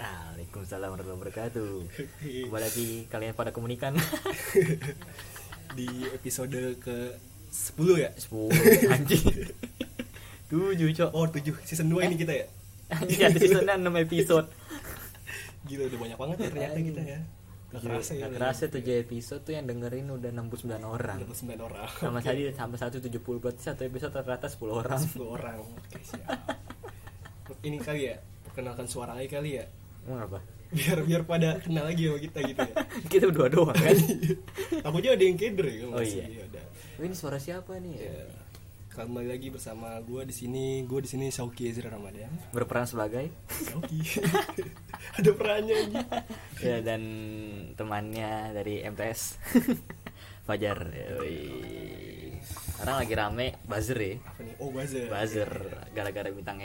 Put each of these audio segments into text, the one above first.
Waalaikumsalam warahmatullahi wabarakatuh. Kembali lagi kalian pada komunikan di episode ke 10 ya 10 anjing. 7 cok. oh 7 season 2 ini kita ya ada seasonnya 6 episode. gila udah banyak banget ya ternyata kita ya Gak kerasa ya Gak kerasa 7 episode tuh yang dengerin udah 69 orang. 29 orang Sama Oke. tadi sampai 170 berarti satu episode rata 10 orang. 10 orang oke siap ini kali ya perkenalkan suara lagi kali ya Emang apa? biar biar pada kenal lagi sama kita gitu ya. Kita berdua doang kan. takutnya ada yang keder ya Oh, iya. ada. Ini suara siapa nih? ya kembali lagi bersama gue di sini. Gue di sini Sauki Ezra Ramadan. Berperan sebagai? Sauki ada perannya aja ya dan temannya dari MTS Fajar Yoi. sekarang lagi rame buzzer ya. Apa nih? Oh buzzer. Buzzer gara-gara bintang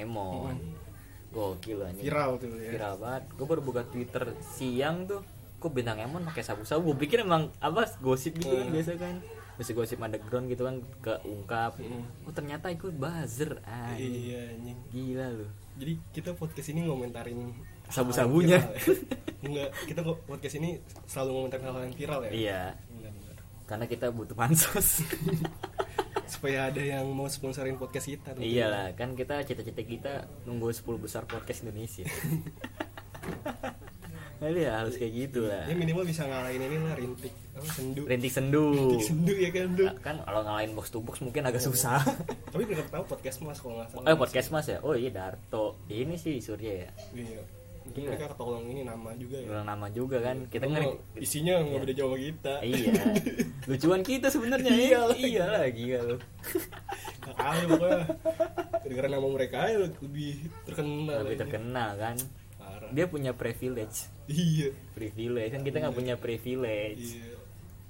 Gokil anjing viral tuh ya viral banget gue baru buka Twitter siang tuh kok bintang Emon pakai sabu-sabu gue pikir emang apa gosip gitu kan Hmm. biasa kan Terus gosip underground gitu kan keungkap Hmm. oh ternyata ikut buzzer anjing iya anjing gila lu Jadi kita podcast ini ngomentarin Sabu-sabunya. ya. Enggak, kita kok podcast ini selalu ngomentarin hal yang viral ya. iya Benar, benar. karena kita butuh pansos Supaya ada yang mau sponsorin podcast kita. tentunya. Iyalah, kan kita cita-cita kita nunggu 10 besar podcast Indonesia. Jadi ya harus kayak gitu lah. Ya minimal bisa ngalahin ini lah rintik apa sendu. Rintik sendu. Rintik sendu ya kan tuh. Kan kalau ngalahin box to box mungkin agak susah. Tapi pernah tahu podcast Mas kalau nggak salah. eh podcast Mas ya? Oh iya Darto. Ini sih Surya ya. Iya. Mungkin Iya. mereka ketolong ini nama juga ya. Bilang nama juga kan. Kita Karena ngeri. isinya nggak Iya. beda jauh sama kita. Iya. Lucuan kita sebenarnya. Iya lah. Iya lah gila lu. Nggak kali pokoknya. Gara-gara nama mereka ya lebih terkenal. Lebih aja. terkenal kan. Parah. Dia punya privilege. Iya. Privilege kan kita nggak punya privilege. Iya.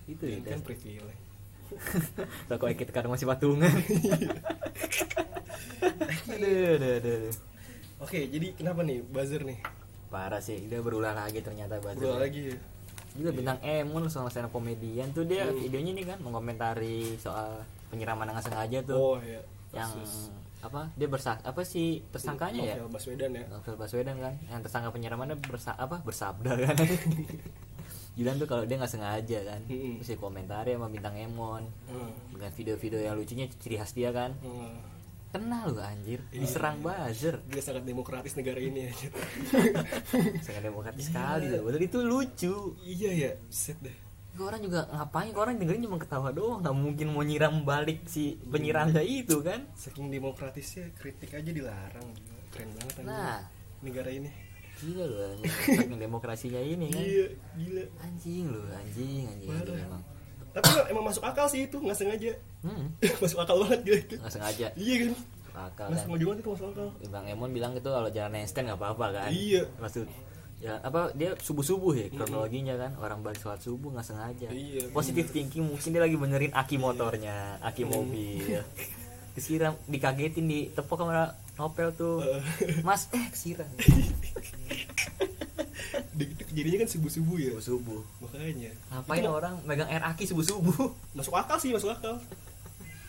Itu ya. kan privilege. Rokok kita kadang masih patungan. aduh, aduh, aduh. Oke, jadi kenapa nih buzzer nih? Parah sih, dia berulang lagi ternyata buzzer. Berulang lagi ya. Juga bintang Emun sama stand komedian tuh dia Hmm. videonya nih kan mengomentari soal penyiraman dengan sengaja tuh. Oh iya. yang apa? Dia bersak apa sih tersangkanya ya? Novel Baswedan ya. Novel Baswedan kan, yang tersangka penyiramannya bersa apa bersabda kan. Jilan tuh kalau dia nggak sengaja kan, Hmm. terus dia komentari sama bintang Emon Hmm. dengan video-video yang lucunya ciri khas dia kan. Hmm. Kena lu anjir, Iya. diserang buzzer. Dia sangat demokratis negara ini aja. sangat demokratis sekali loh. Padahal itu lucu. iya ya, set deh. Kok orang juga ngapain? Kok orang dengerin cuma ketawa doang. Nggak mungkin mau nyiram balik si penyirangnya itu kan? Saking demokratisnya kritik aja dilarang. Keren banget anjing. Nah. negara ini. Gila loh anjing. Saking demokrasinya ini kan. Iya, gila. Anjing loh, anjing, anjing, anjing emang. Tapi emang masuk akal sih itu, nggak sengaja. Hmm, masuk akal banget gila itu. nggak sengaja. Iya kan? Akal kan. sengaja banget itu masuk akal. Bang Emon bilang gitu kalau jalan handstand nggak apa-apa kan? Iya. Maksud ya apa dia subuh subuh ya kronologinya kan orang balik sholat subuh nggak sengaja Iya, positif thinking mungkin dia lagi benerin aki motornya aki mobil disiram dikagetin ditepok sama Nopel tuh mas eh kesiram Di- Kejadiannya kan subuh-subuh ya. subuh Makanya. ngapain orang megang air aki subuh subuh masuk akal sih masuk akal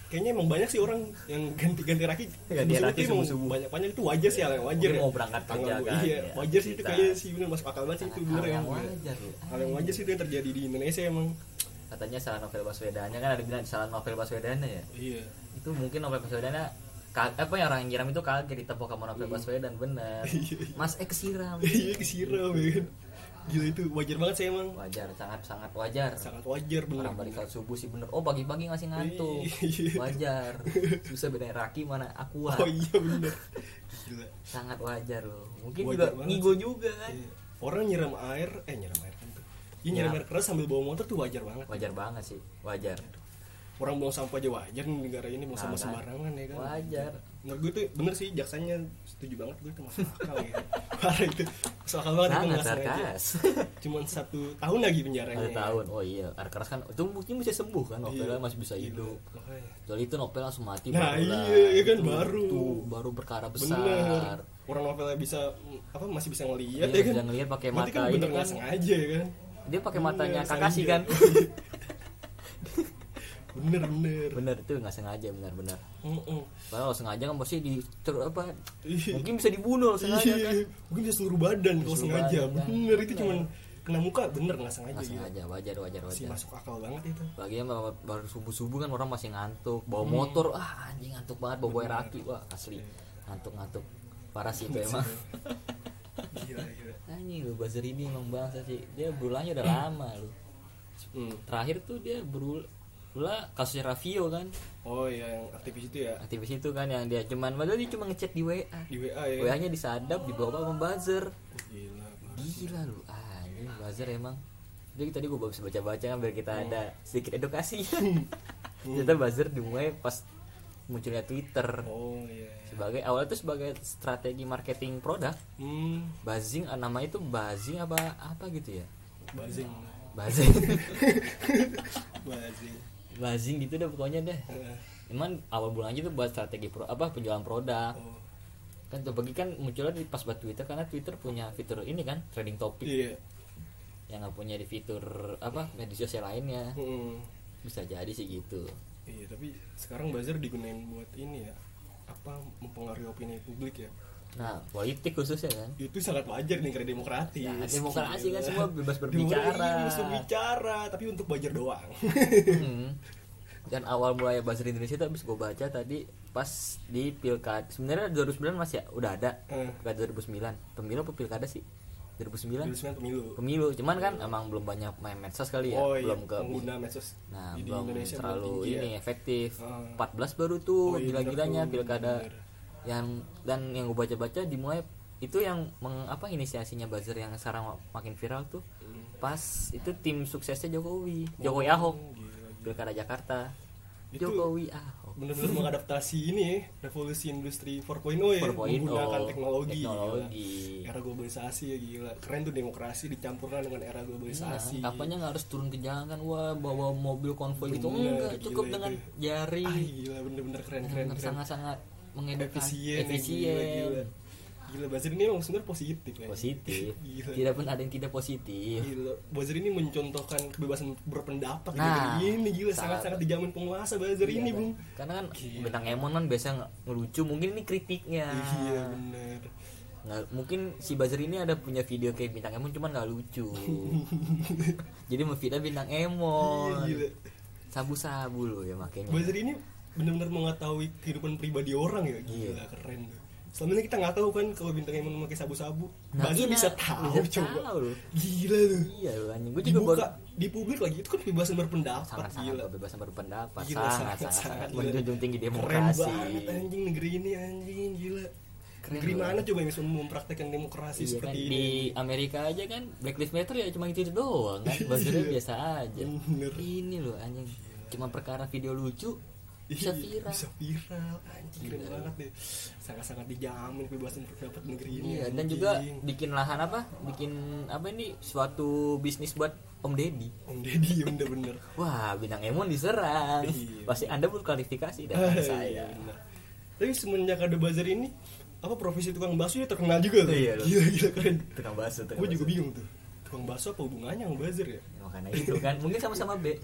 kayaknya emang banyak sih orang yang ganti-ganti raki. Ganti raki itu emang subuh-subuh. banyak banyak itu wajar sih hal yang wajar ya. mau berangkat Tanggal kerja kan, iya ya, wajar sih itu kayaknya sih bener masuk akal banget sih itu bener hal yang wajar hal yang wajar sih itu yang terjadi di Indonesia emang. Katanya salah novel Baswedannya kan ada bilang salah novel Baswedannya ya. Iya. Itu mungkin novel Baswedannya apa ya orang yang nyiram itu kaget ditepok sama novel Baswedan bener. Mas eh kesiram iya kesiram ya kan gila itu wajar banget sih emang. Wajar sangat sangat wajar. Sangat wajar bener orang balik sholat subuh sih bener. Oh pagi-pagi ngasih ngantuk. Iya. wajar. Susah bedain raki mana akuat oh iya bener. Gila. Sangat wajar loh. Mungkin Wajar juga ngigo sih. juga kan. Iya. orang nyiram air eh nyiram air kan tuh. Nyiram Nyiram. air keras sambil bawa motor tuh wajar banget. Wajar banget sih. Wajar orang buang sampah aja wajar nih negara ini mau sama kan. sembarangan ya kan? Wajar. Menurut gue tuh bener sih jaksanya setuju banget gue itu masuk akal ya. Parah itu. Masuk akal banget sangat sarkas. Cuman satu tahun lagi penjaranya. Satu tahun. Oh iya keras kan itu mungkin bisa sembuh kan novelnya Iya. masih bisa Gila, hidup. Soalnya itu novel langsung mati Nah, iya, iya kan, Itu- baru. itu baru berkara bener. besar. Orang novelnya bisa apa masih bisa ngelihat Iya, ya kan? bisa ngelihat pakai Berarti mata kan bener nggak kan. sengaja ya kan? Dia pakai matanya sengaja. Kakashi kan bener bener. Bener itu nggak sengaja benar-benar Mm-mm. kalau sengaja kan pasti di ter, apa Iya. mungkin bisa dibunuh sengaja kan? Iya, mungkin bisa seluruh badan kalau sengaja. badan, kan. bener itu Bener. cuman kena muka bener nggak sengaja nggak gitu. sengaja wajar wajar sih wajar. masuk akal banget itu. Lagian baru- baru subuh subuh kan orang masih ngantuk bawa Hmm. motor ah anjing ngantuk banget bawa air aki wah asli. Ngantuk ngantuk parah sih itu emang. Gila gila. Anjing lu buzzer ini emang bangsa sih. Dia berulangnya udah lama lu. Hmm. terakhir tuh dia berul Ula kasusnya Raffio kan. Oh iya yang aktivis itu ya? Aktivis itu kan yang dia cuman padahal dia cuma ngechat di WA di WA ya. WA nya disadap dibawa sama buzzer. Gila Pak. gila lu anjing buzzer emang. Jadi tadi gue bisa baca-baca kan biar kita Hmm. ada sedikit edukasi. Ternyata buzzer dimulai pas munculnya Twitter. Oh iya iya. sebagai awalnya itu sebagai strategi marketing produk hmm. Buzzing ah, namanya itu buzzing apa apa gitu ya? Buzzing. Buzzing. Buzzing buzzing gitu deh pokoknya deh. Eh, Emang awal bulan aja tuh buat strategi pro, apa penjualan produk. Oh. Kan tuh bagi kan munculnya di pas buat Twitter karena Twitter punya fitur ini kan trading topic. Iya. Yang nggak punya di fitur apa media sosial lainnya. Hmm. bisa jadi sih gitu. Iya tapi sekarang buzzer digunain buat ini ya apa mempengaruhi opini publik ya nah politik khususnya kan itu sangat wajar nih karena demokratis Ya, demokrasi kan Gila. semua bebas berbicara. bebas berbicara tapi untuk buzzer doang Hmm. dan awal mulai buzzer Indonesia itu habis gue baca tadi pas di pilkada sebenarnya 2009 masih ya, udah ada Eh. pilkada 2009 pemilu apa pilkada sih 2009 Tulisnya pemilu pemilu cuman kan emang belum banyak main medsos kali ya oh iya belum ke pengguna medsos nah di belum Indonesia belum terlalu tinggi ya. ini efektif Ah. 14 baru tuh Oh, iya, gila-gilanya pilkada bener. Yang dan yang gue baca-baca dimulai itu yang meng, apa inisiasinya buzzer yang sekarang makin viral tuh Hmm. pas itu tim suksesnya Jokowi Oh, Jokowi Ahok pilkada Jakarta Itu Jokowi Ahok benar-benar mengadaptasi ini ya revolusi industri 4.0 ya 4.0, menggunakan teknologi, teknologi. gila. era globalisasi ya gila keren tuh demokrasi dicampurkan dengan era globalisasi Nah, kapannya nggak harus turun ke jalan kan wah bawa mobil konvoy gitu enggak cukup gila dengan itu. jari ah gila bener-bener keren keren. sangat-sangat mengedukasi efisien, efisien gila, gila. gila buzzer ini emang sebenarnya positif ya positif Gila. tidak pun ada yang tidak positif Gila, buzzer ini mencontohkan kebebasan berpendapat Nah, negeri ini gila sangat. sangat-sangat dijamin penguasa buzzer Iya ini? Bung. karena kan Gila. bintang Emon kan biasa nge- ngelucu mungkin ini kritiknya Iya, bener. nggak mungkin si buzzer ini ada punya video kayak bintang Emon cuman nggak lucu jadi memfitnah bintang Iya, Emon gila. sabu-sabu loh ya makanya Buzzer ini benar-benar mengetahui kehidupan pribadi orang ya, gila Iya. keren tuh. Selama ini kita nggak tahu kan kalau bintang Emon memakai sabu-sabu. Nah, Buzzer iya, bisa tahu bisa coba. tahu loh. Gila tuh. iya loh anjing gue juga Dibuka baru di publik lagi itu kan kebebasan berpendapat sangat sangat gila. kebebasan berpendapat Gila, sangat sangat, sangat, sangat, menjunjung tinggi Keren demokrasi banget anjing negeri ini anjing gila. Keren negeri mana coba yang bisa mempraktekkan demokrasi Iya kan, seperti di ini? Amerika aja kan Black Lives Matter ya cuma itu doang kan buzzernya Iya. biasa aja Bener. ini loh anjing cuma perkara video lucu bisa Iya, viral Bisa viral anjing keren Gila. banget deh. Sangat-sangat dijamin kebebasan berpendapat negeri ini. Iya, dan juga bikin lahan apa? Bikin apa ini suatu bisnis buat Om Deddy. Om Deddy bener-bener. Wah, bintang Emon diserang. Iya. Pasti Anda butuh klarifikasi Ah, dari iya, saya. bener. Tapi semenjak ada buzzer ini, apa profesi tukang bakso ya terkenal juga tuh. Iya, gila gila keren. Tukang bakso, tukang Gue juga bingung tuh. Tukang bakso apa hubungannya sama buzzer ya? Makanya itu kan mungkin sama-sama B.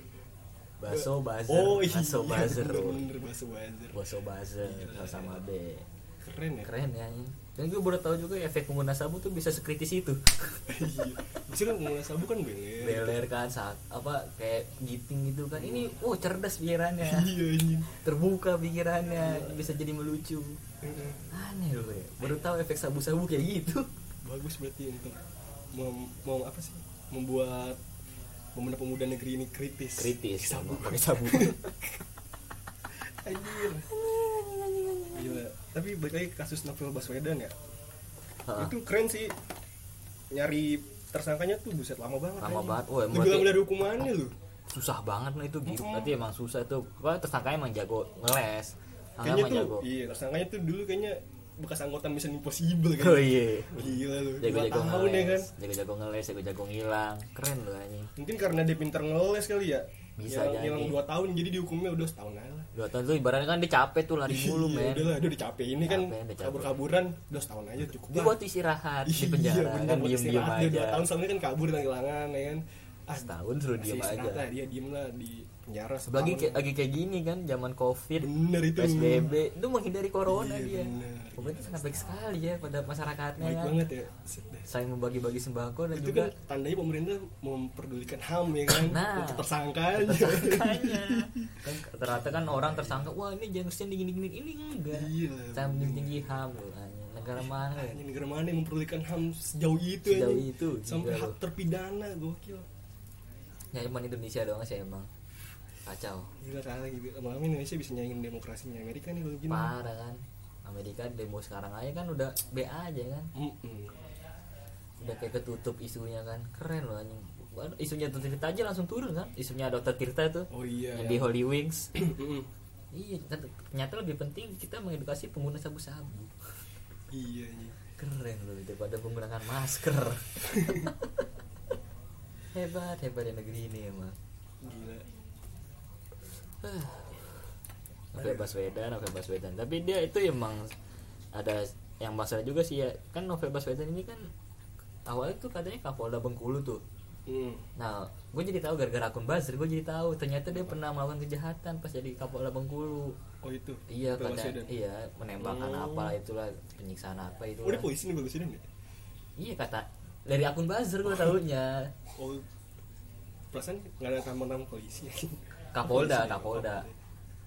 Baso buzzer, Oh iya, baso buzzer. bener-bener bakso buzzer. Baso buzzer sama B. Keren ya. Keren ya. Dan gue baru tahu juga efek pengguna sabu tuh bisa sekritis itu. Iya. Bisa kan pengguna sabu kan beler. Beler kan saat apa kayak giting gitu kan. Ini oh cerdas pikirannya. Iya anjing. Terbuka pikirannya, bisa jadi melucu. Aneh loh ya. Baru tahu efek sabu-sabu kayak gitu. Bagus berarti untuk mau, mau apa sih? Membuat pemuda-pemuda negeri ini kritis. Kritis Sabu. pakai sabu. Anjir. Gila. Tapi balik lagi kasus Novel Baswedan ya. Heeh. Itu keren sih. Nyari tersangkanya tuh buset lama banget. Lama banget. Lu berarti- bilang dari hukumannya lu. susah banget lah itu gitu. Berarti emang susah tuh. Wah, tersangkanya emang jago ngeles. Kayaknya tuh, jago. iya tersangkanya tuh dulu kayaknya bekas anggota Mission Impossible kan. Oh iya. Gila lu. Jago-jago tahun ya kan. ngeles, jago-jago ngeles, jago-jago ngilang. Keren loh anjing. Mungkin karena dia pinter ngeles kali ya. Bisa Ngilang- jadi. Ngilang 2 tahun jadi dihukumnya udah setahun aja lah. Dua tahun tuh ibaratnya kan dia capek tuh lari mulu Iya, men. Udah lah, dia udah capek. Ini kan Capek, kabur-kaburan, udah setahun aja cukup Dia buat istirahat di Iya, penjara bener, kan diem-diem aja. dua tahun soalnya kan kabur dan kehilangan ya kan. Ah, Setahun suruh diem aja. lah, dia diem lah di penjara lagi kayak lagi kayak gini kan zaman covid bener itu. Psbb itu menghindari corona Iya, dia. bener. pemerintah sangat baik sekali ya pada masyarakatnya baik kan. banget ya. Selain membagi-bagi sembako dan itu juga kan tandanya pemerintah memperdulikan ham ya kan Nah. untuk tersangkanya. kan ternyata kan orang tersangka wah ini jengusnya digini gini ini enggak. Iya. Saya tinggi tinggi ham negara mana ya? ini negara mana yang memperdulikan ham sejauh itu Sejauh anjing? itu, sampai gila hak terpidana gokil. Ya cuma Indonesia doang sih emang kacau. Gila kali gitu malam Indonesia bisa nyaingin demokrasinya Amerika nih kalau gini. Parah kan. Amerika demo sekarang aja kan udah BA aja kan. Mm-mm. udah kayak ketutup isunya kan. Keren loh anjing. Isunya Dr. Tirta aja langsung turun kan. Isunya Dr. Tirta tuh. Oh iya. Yang di Holy Wings. Iya ternyata lebih penting kita mengedukasi pengguna sabu-sabu. Iya iya. Keren loh daripada menggunakan masker. Hebat hebat di negeri ini emang. Gila Novel Baswedan Novel Baswedan. Tapi dia itu emang ada yang masalah juga sih ya. Kan Novel Baswedan ini kan awalnya tuh katanya Kapolda Bengkulu tuh. Mm. nah gue jadi tahu gara-gara akun buzzer gue jadi tahu ternyata dia pernah melakukan kejahatan pas jadi Kapolda Bengkulu. Oh itu? Iya Novel kata Baswedan. iya menembakkan Oh. apalah itulah penyiksaan apa itu oh dia polisi nih bagus ini iya kata dari akun buzzer gue tahunya. Oh perasaan nggak ada tambang-tambang polisi Kapolda? Kapolda.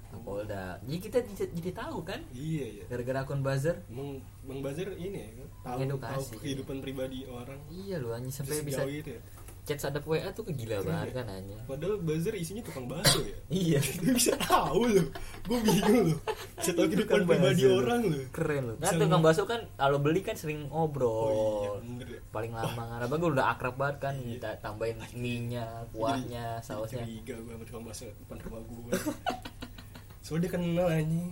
Kapolda. Jadi kita jadi, tahu kan? Iya iya. Gara-gara akun buzzer. Bang, Bang Bazar ini ya kan tahu, tahu kehidupan pribadi orang. Iya loh anjing sampai bisa itu ya chat sadap WA tuh kegila banget kan anjing. Padahal Bazar isinya tukang bakso ya? Iya. Dia bisa tahu loh gue bingung loh bisa tahu kehidupan pribadi orang loh keren loh kan Bisa tukang bakso kan kalau beli kan sering ngobrol. Oh iya ya. Paling lama kan abang gue udah akrab banget kan minta tambahin mie-nya kuahnya Jadi sausnya. curiga gue sama tukang bakso depan rumah gue soalnya dia kenal anjing.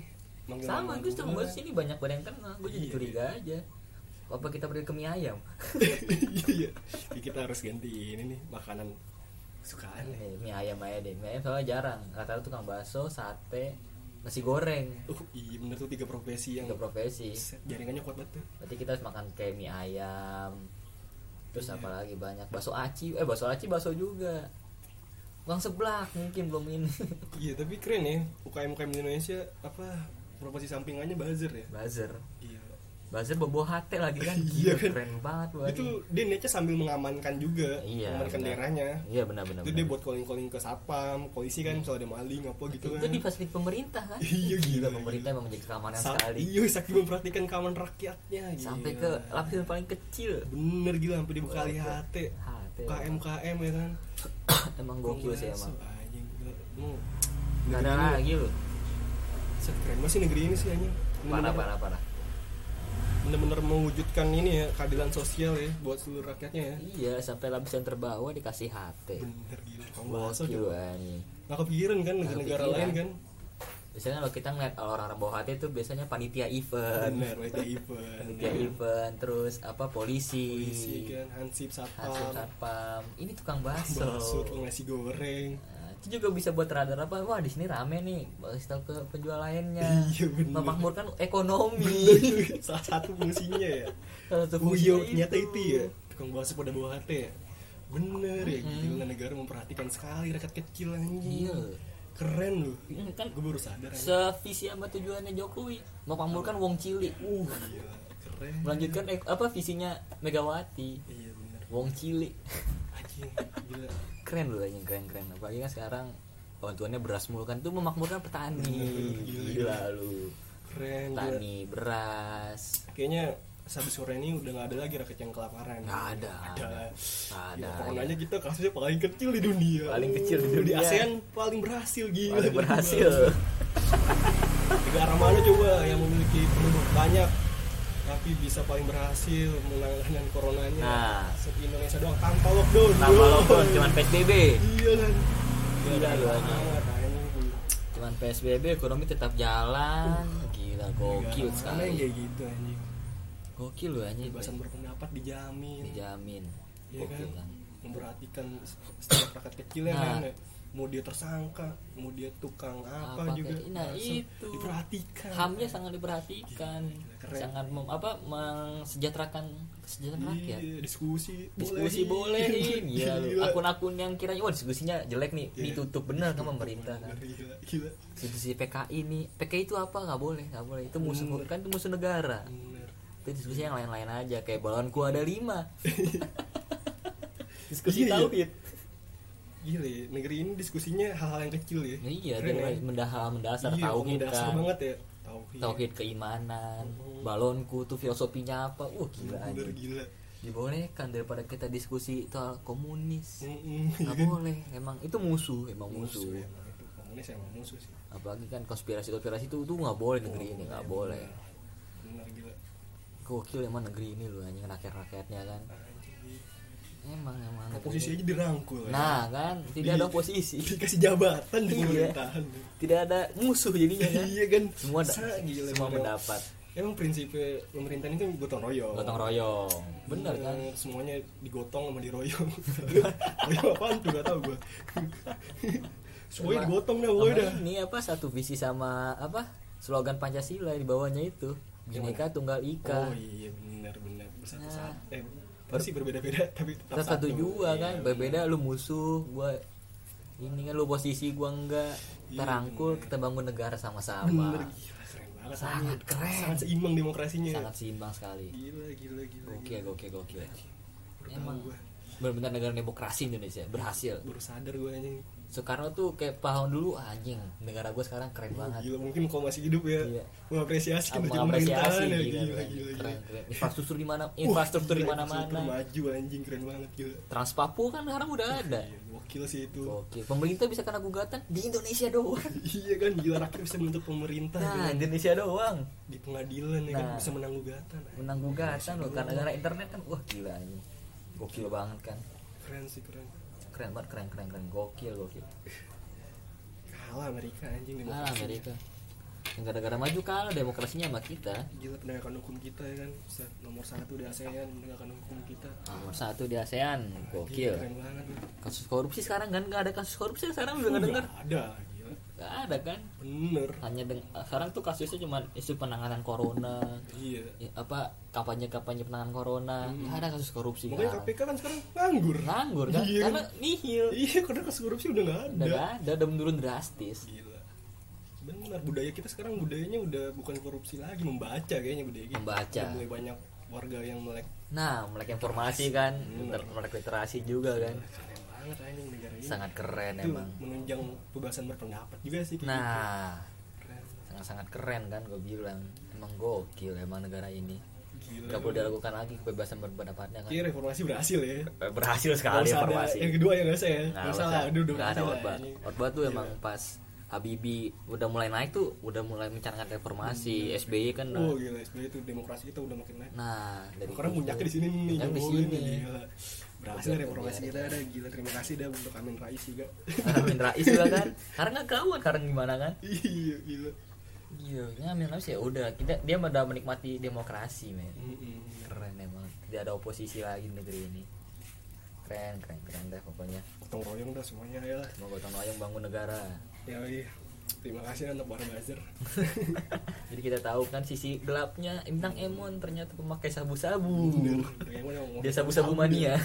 Sama gue tukang bakso ini banyak banget yang kenal. Gue jadi Iya, curiga aja apa kita beli ke mie ayam? Iya. Ya, kita harus ganti ini nih makanan. Kesukaan ya. Eh, mie ayam aja deh. Mie ayam soalnya jarang. Rata-rata tukang bakso sate nasi goreng. Uh, iya bener tuh tiga profesi yang tiga profesi. jaringannya kuat banget tuh. Berarti kita harus makan kayak mie ayam. Terus Iya. apa lagi banyak? Bakso aci. Eh bakso aci bakso juga. Bang seblak mungkin belum ini. Iya tapi keren ya. UKM UKM Indonesia apa profesi sampingannya buzzer ya? Buzzer. Iya buzzer bawa hati lagi kan? Iya Gila, kan? keren banget itu dia niatnya sambil mengamankan juga Iya, mengamankan benar. daerahnya iya benar benar itu dia buat calling calling ke satpam polisi kan misalnya ada maling apa gitu itu kan. di fasilitas pemerintah kan? Iya, gila, pemerintah emang menjaga keamanan Sa- sekali. iya saking memperhatikan keamanan rakyatnya sampai gila. ke lapisan paling kecil. Bener gila sampai dibuka. HT HT. KM KM ya kan? Emang gokil sih emang. gila. Nggak ada lagi loh Set, keren banget sih negeri ini sih anjing. Parah parah parah bener-bener mewujudkan ini ya keadilan sosial ya buat seluruh rakyatnya ya. Iya sampai lapisan terbawah dikasih HT bener gila. Gokil coba anjing nggak kepikiran kan negara-negara lain kan? Biasanya kalau kita ngeliat orang-orang bawa HT itu biasanya panitia event. Bener lagi event. Panitia event terus apa polisi, polisi kan hansip satpam. Hasil satpam. Ini tukang bakso. bakso tukang nasi goreng itu juga bisa buat radar apa wah di sini rame nih kasih tahu ke penjual lainnya. Iya, memakmurkan ekonomi. Salah satu fungsinya ya. Salah satu oh iya fungsinya ternyata itu. ya. Tukang bakso pada bawa HT ya. Bener ya Mm-mm. gila negara memperhatikan sekali rakyat kecil anjing. Iya. keren loh Ini kan? Gue baru sadar sevisi sama tujuannya Jokowi memakmurkan wong cili uh gila keren. Melanjutkan apa visinya Megawati. Iya bener. Wong cili anjing gila keren loh anjing keren keren. Apalagi kan sekarang bantuannya beras mulu kan itu memakmurkan petani. Bener, gila. gila lu. Keren gila. petani beras. Kayaknya habis sore ini udah nggak ada lagi rakyat yang kelaparan Nggak ada, ada nggak ada. ya, coronanya kita kasusnya paling kecil di dunia. Paling kecil di dunia. ASEAN paling berhasil gila. Paling berhasil. Negara mana coba yang memiliki penduduk banyak tapi bisa paling berhasil menangani coronanya. Nah. Set Indonesia doang tanpa lockdown. Tanpa lockdown cuman PSBB iya kan? Gila, Gila, lu, banget, anjing. cuman PSBB ekonomi tetap jalan. Gila gokil Negara mana sekali kayak gitu anjing. Gokil lu anjing. Kebebasan berpendapat dijamin. Dijamin. Iya kan? gokil kan? Memperhatikan setiap rakyat kecil ya Nah, kan? ya. Mau dia tersangka mau dia tukang apa, Apa juga. nah, itu. diperhatikan. Hamnya sangat diperhatikan. Gila, sangat mem, apa mensejahterakan kesejahteraan rakyat. Iya, diskusi diskusi bolehin ya akun-akun yang kiranya wah diskusinya jelek nih. Iya. ditutup. Benar kan pemerintah kan? Gila gila. Diskusi PKI nih. PKI itu apa? Nggak boleh nggak boleh. Itu musuh Bener. kan itu musuh negara. Bener itu diskusi yang lain-lain aja. Kayak balonku ada lima. Diskusi Iya, iya. Gila ya, negeri ini diskusinya hal-hal yang kecil ya. Iya Keren dia ya. mendahal mendasar iya, tauhid mendasar kan. banget ya. Tauhid. Tauhid keimanan Oh. balonku tuh filosofinya apa? Wah gila bener gila. Dibolehkan daripada kita diskusi soal komunis. Mm-mm. nggak boleh emang. Itu musuh emang musuh, musuh emang. Itu komunis emang musuh sih. Apalagi kan konspirasi konspirasi itu tuh nggak boleh negeri ini nggak Iya, boleh. bener gila. Gokil emang negeri ini loh anjing rakyat rakyatnya kan. Anjing. Emang emang oposisi aja dirangkul ya. nah kan? Tidak ada Di- oposisi. Dikasih jabatan di Iya. pemerintahan. Tidak ada musuh jadinya kan? Iya kan? Semua da- Sa- gila, semua mendapat. Emang prinsipnya pemerintahan itu gotong royong. Gotong royong. Bener kan? semuanya digotong sama diroyong. Royong apaan tuh? Gak tau gue semuanya digotong dah pokoknya dah. ini apa satu visi sama apa slogan pancasila di bawahnya itu. Bineka tunggal ika. Oh iya benar benar bersatu Nah. eh pasti berbeda-beda tapi tetap kita satu juga Iya, kan bener. berbeda lu musuh gua ini kan lu posisi gua enggak. Iya, terangkul bener. kita bangun negara sama-sama. Bener gila keren banget. Sangat keren. sangat seimbang demokrasinya. Sangat seimbang sekali. Gila gila gila gokil gokil gokil. Baru tahu emang gua. benar-benar negara demokrasi Indonesia berhasil. Baru sadar gue anjing Soekarno tuh kayak tahun dulu anjing negara gua sekarang keren Wah, banget gila mungkin kalau masih hidup ya Iya. mengapresiasi kinerja pemerintahan ya. gila, gila keren, gila gila keren, keren. infrastruktur di mana infrastruktur di mana-mana infrastruktur maju anjing keren banget gila Trans Papua kan sekarang udah ada Iya, gokil sih itu Oke, pemerintah bisa kena gugatan di Indonesia doang. iya kan gila rakyat bisa menuntut pemerintah Nah, kan. Indonesia doang. di pengadilan ya kan Nah. bisa menang gugatan Menang gugatan loh karena gara internet kan wah gila ini. Gokil banget kan. keren sih keren Keren banget, keren keren keren. Gokil, gokil. kalah Amerika anjing Ah, demokrasi Amerika. Negara-negara maju kalah demokrasinya sama kita. gila penegakan hukum kita ya kan Set, nomor satu di ASEAN penegakan hukum kita Nomor satu di ASEAN, Gila, gokil. keren banget ya. Kasus korupsi sekarang kan nggak ada kasus korupsi sekarang udah nggak dengar. Ada gila Nggak ada kan? bener. Hanya deng- sekarang tuh kasusnya cuma isu penanganan corona, iya. Ya, apa kampanye-kampanye penanganan corona, nggak ada kasus korupsi. makanya. KPK kan sekarang nganggur. Nganggur kan? Iya. karena nihil. Iya karena kasus korupsi udah nggak ada. Udah gak ada udah menurun drastis. Gila. Benar budaya kita sekarang budayanya udah bukan korupsi lagi membaca kayaknya budaya kita. Membaca. Udah mulai banyak warga yang melek. Nah melek informasi kan Bener. melek literasi juga kan banget anjing negara ini. Sangat keren itu emang. menunjang kebebasan berpendapat juga sih kayak gitu. nah keren. sangat sangat keren kan gue bilang. Emang gokil emang negara ini. Gila. Gak boleh dilakukan lagi kebebasan berpendapatnya kan. Kayaknya reformasi berhasil ya. Eh, berhasil sekali usah ada- informasi yang kedua ya nggak usah ya. Nggak usah udah nggak ada ini. otbat tuh Gila. emang pas Habibie udah mulai naik tuh udah mulai mencanangkan reformasi. SBY kan oh gila SBY itu demokrasi kita udah makin naik. Nah dari Sekarang puncaknya di sini nih di sini. gila. Berhasil reformasi kita ada gila terima kasih dah untuk Amin Rais juga Amin Rais juga kan karena nggak ketahuan sekarang gimana kan iya gila Iya, ya Amin Rais ya udah kita dia udah menikmati demokrasi men. Keren emang. Tidak ada oposisi lagi di negeri ini. Keren, keren, keren deh pokoknya. gotong royong dah semuanya ya lah Mau gotong royong bangun negara. ya iya terima kasih untuk para buzzer Jadi kita tahu kan sisi gelapnya Bintang Emon ternyata pemakai sabu-sabu. Dia sabu-sabu mania.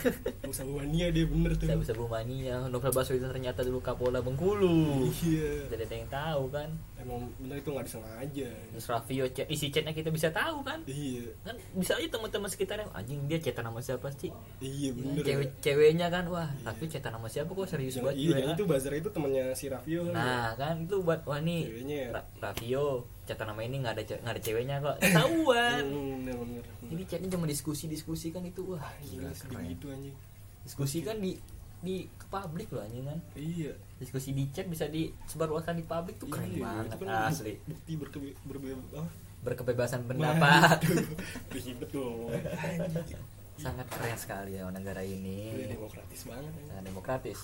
sabu mania dia bener tuh Sabu-sabu mania. Novel Baswedan ternyata dulu Kapolda Bengkulu. iya Tidak ada yang tahu kan. Emang bener itu nggak disengaja. Terus Raffio chat, isi chatnya kita bisa tahu kan. iya. Kan bisa aja teman-teman sekitarnya anjing dia chatan sama siapa sih? iya Ya, bener. cewek ceweknya kan wah tapi cetan sama siapa? Kok serius Jangan- banget iya jangan ah. itu buzzer itu temannya si Raffio kan nah kan itu buat wah nih Ceweknya ya. Ra- Raffio cetan nama ini nggak ada nggak ada ceweknya kok. Ketahuan. Hmm, bener ini chatnya cuma diskusi diskusi kan itu wah gila gila keren. gitu anjing. Diskusi kan di di ke publik loh anjing kan. Iya. Diskusi di chat bisa disebarluaskan di publik tuh keren Iya, banget itu kan asli. bukti berkebe berbe ah, berkebebasan pendapat ribet tuh anjing sangat keren sekali ya negara ini. Demokratis banget sangat demokratis.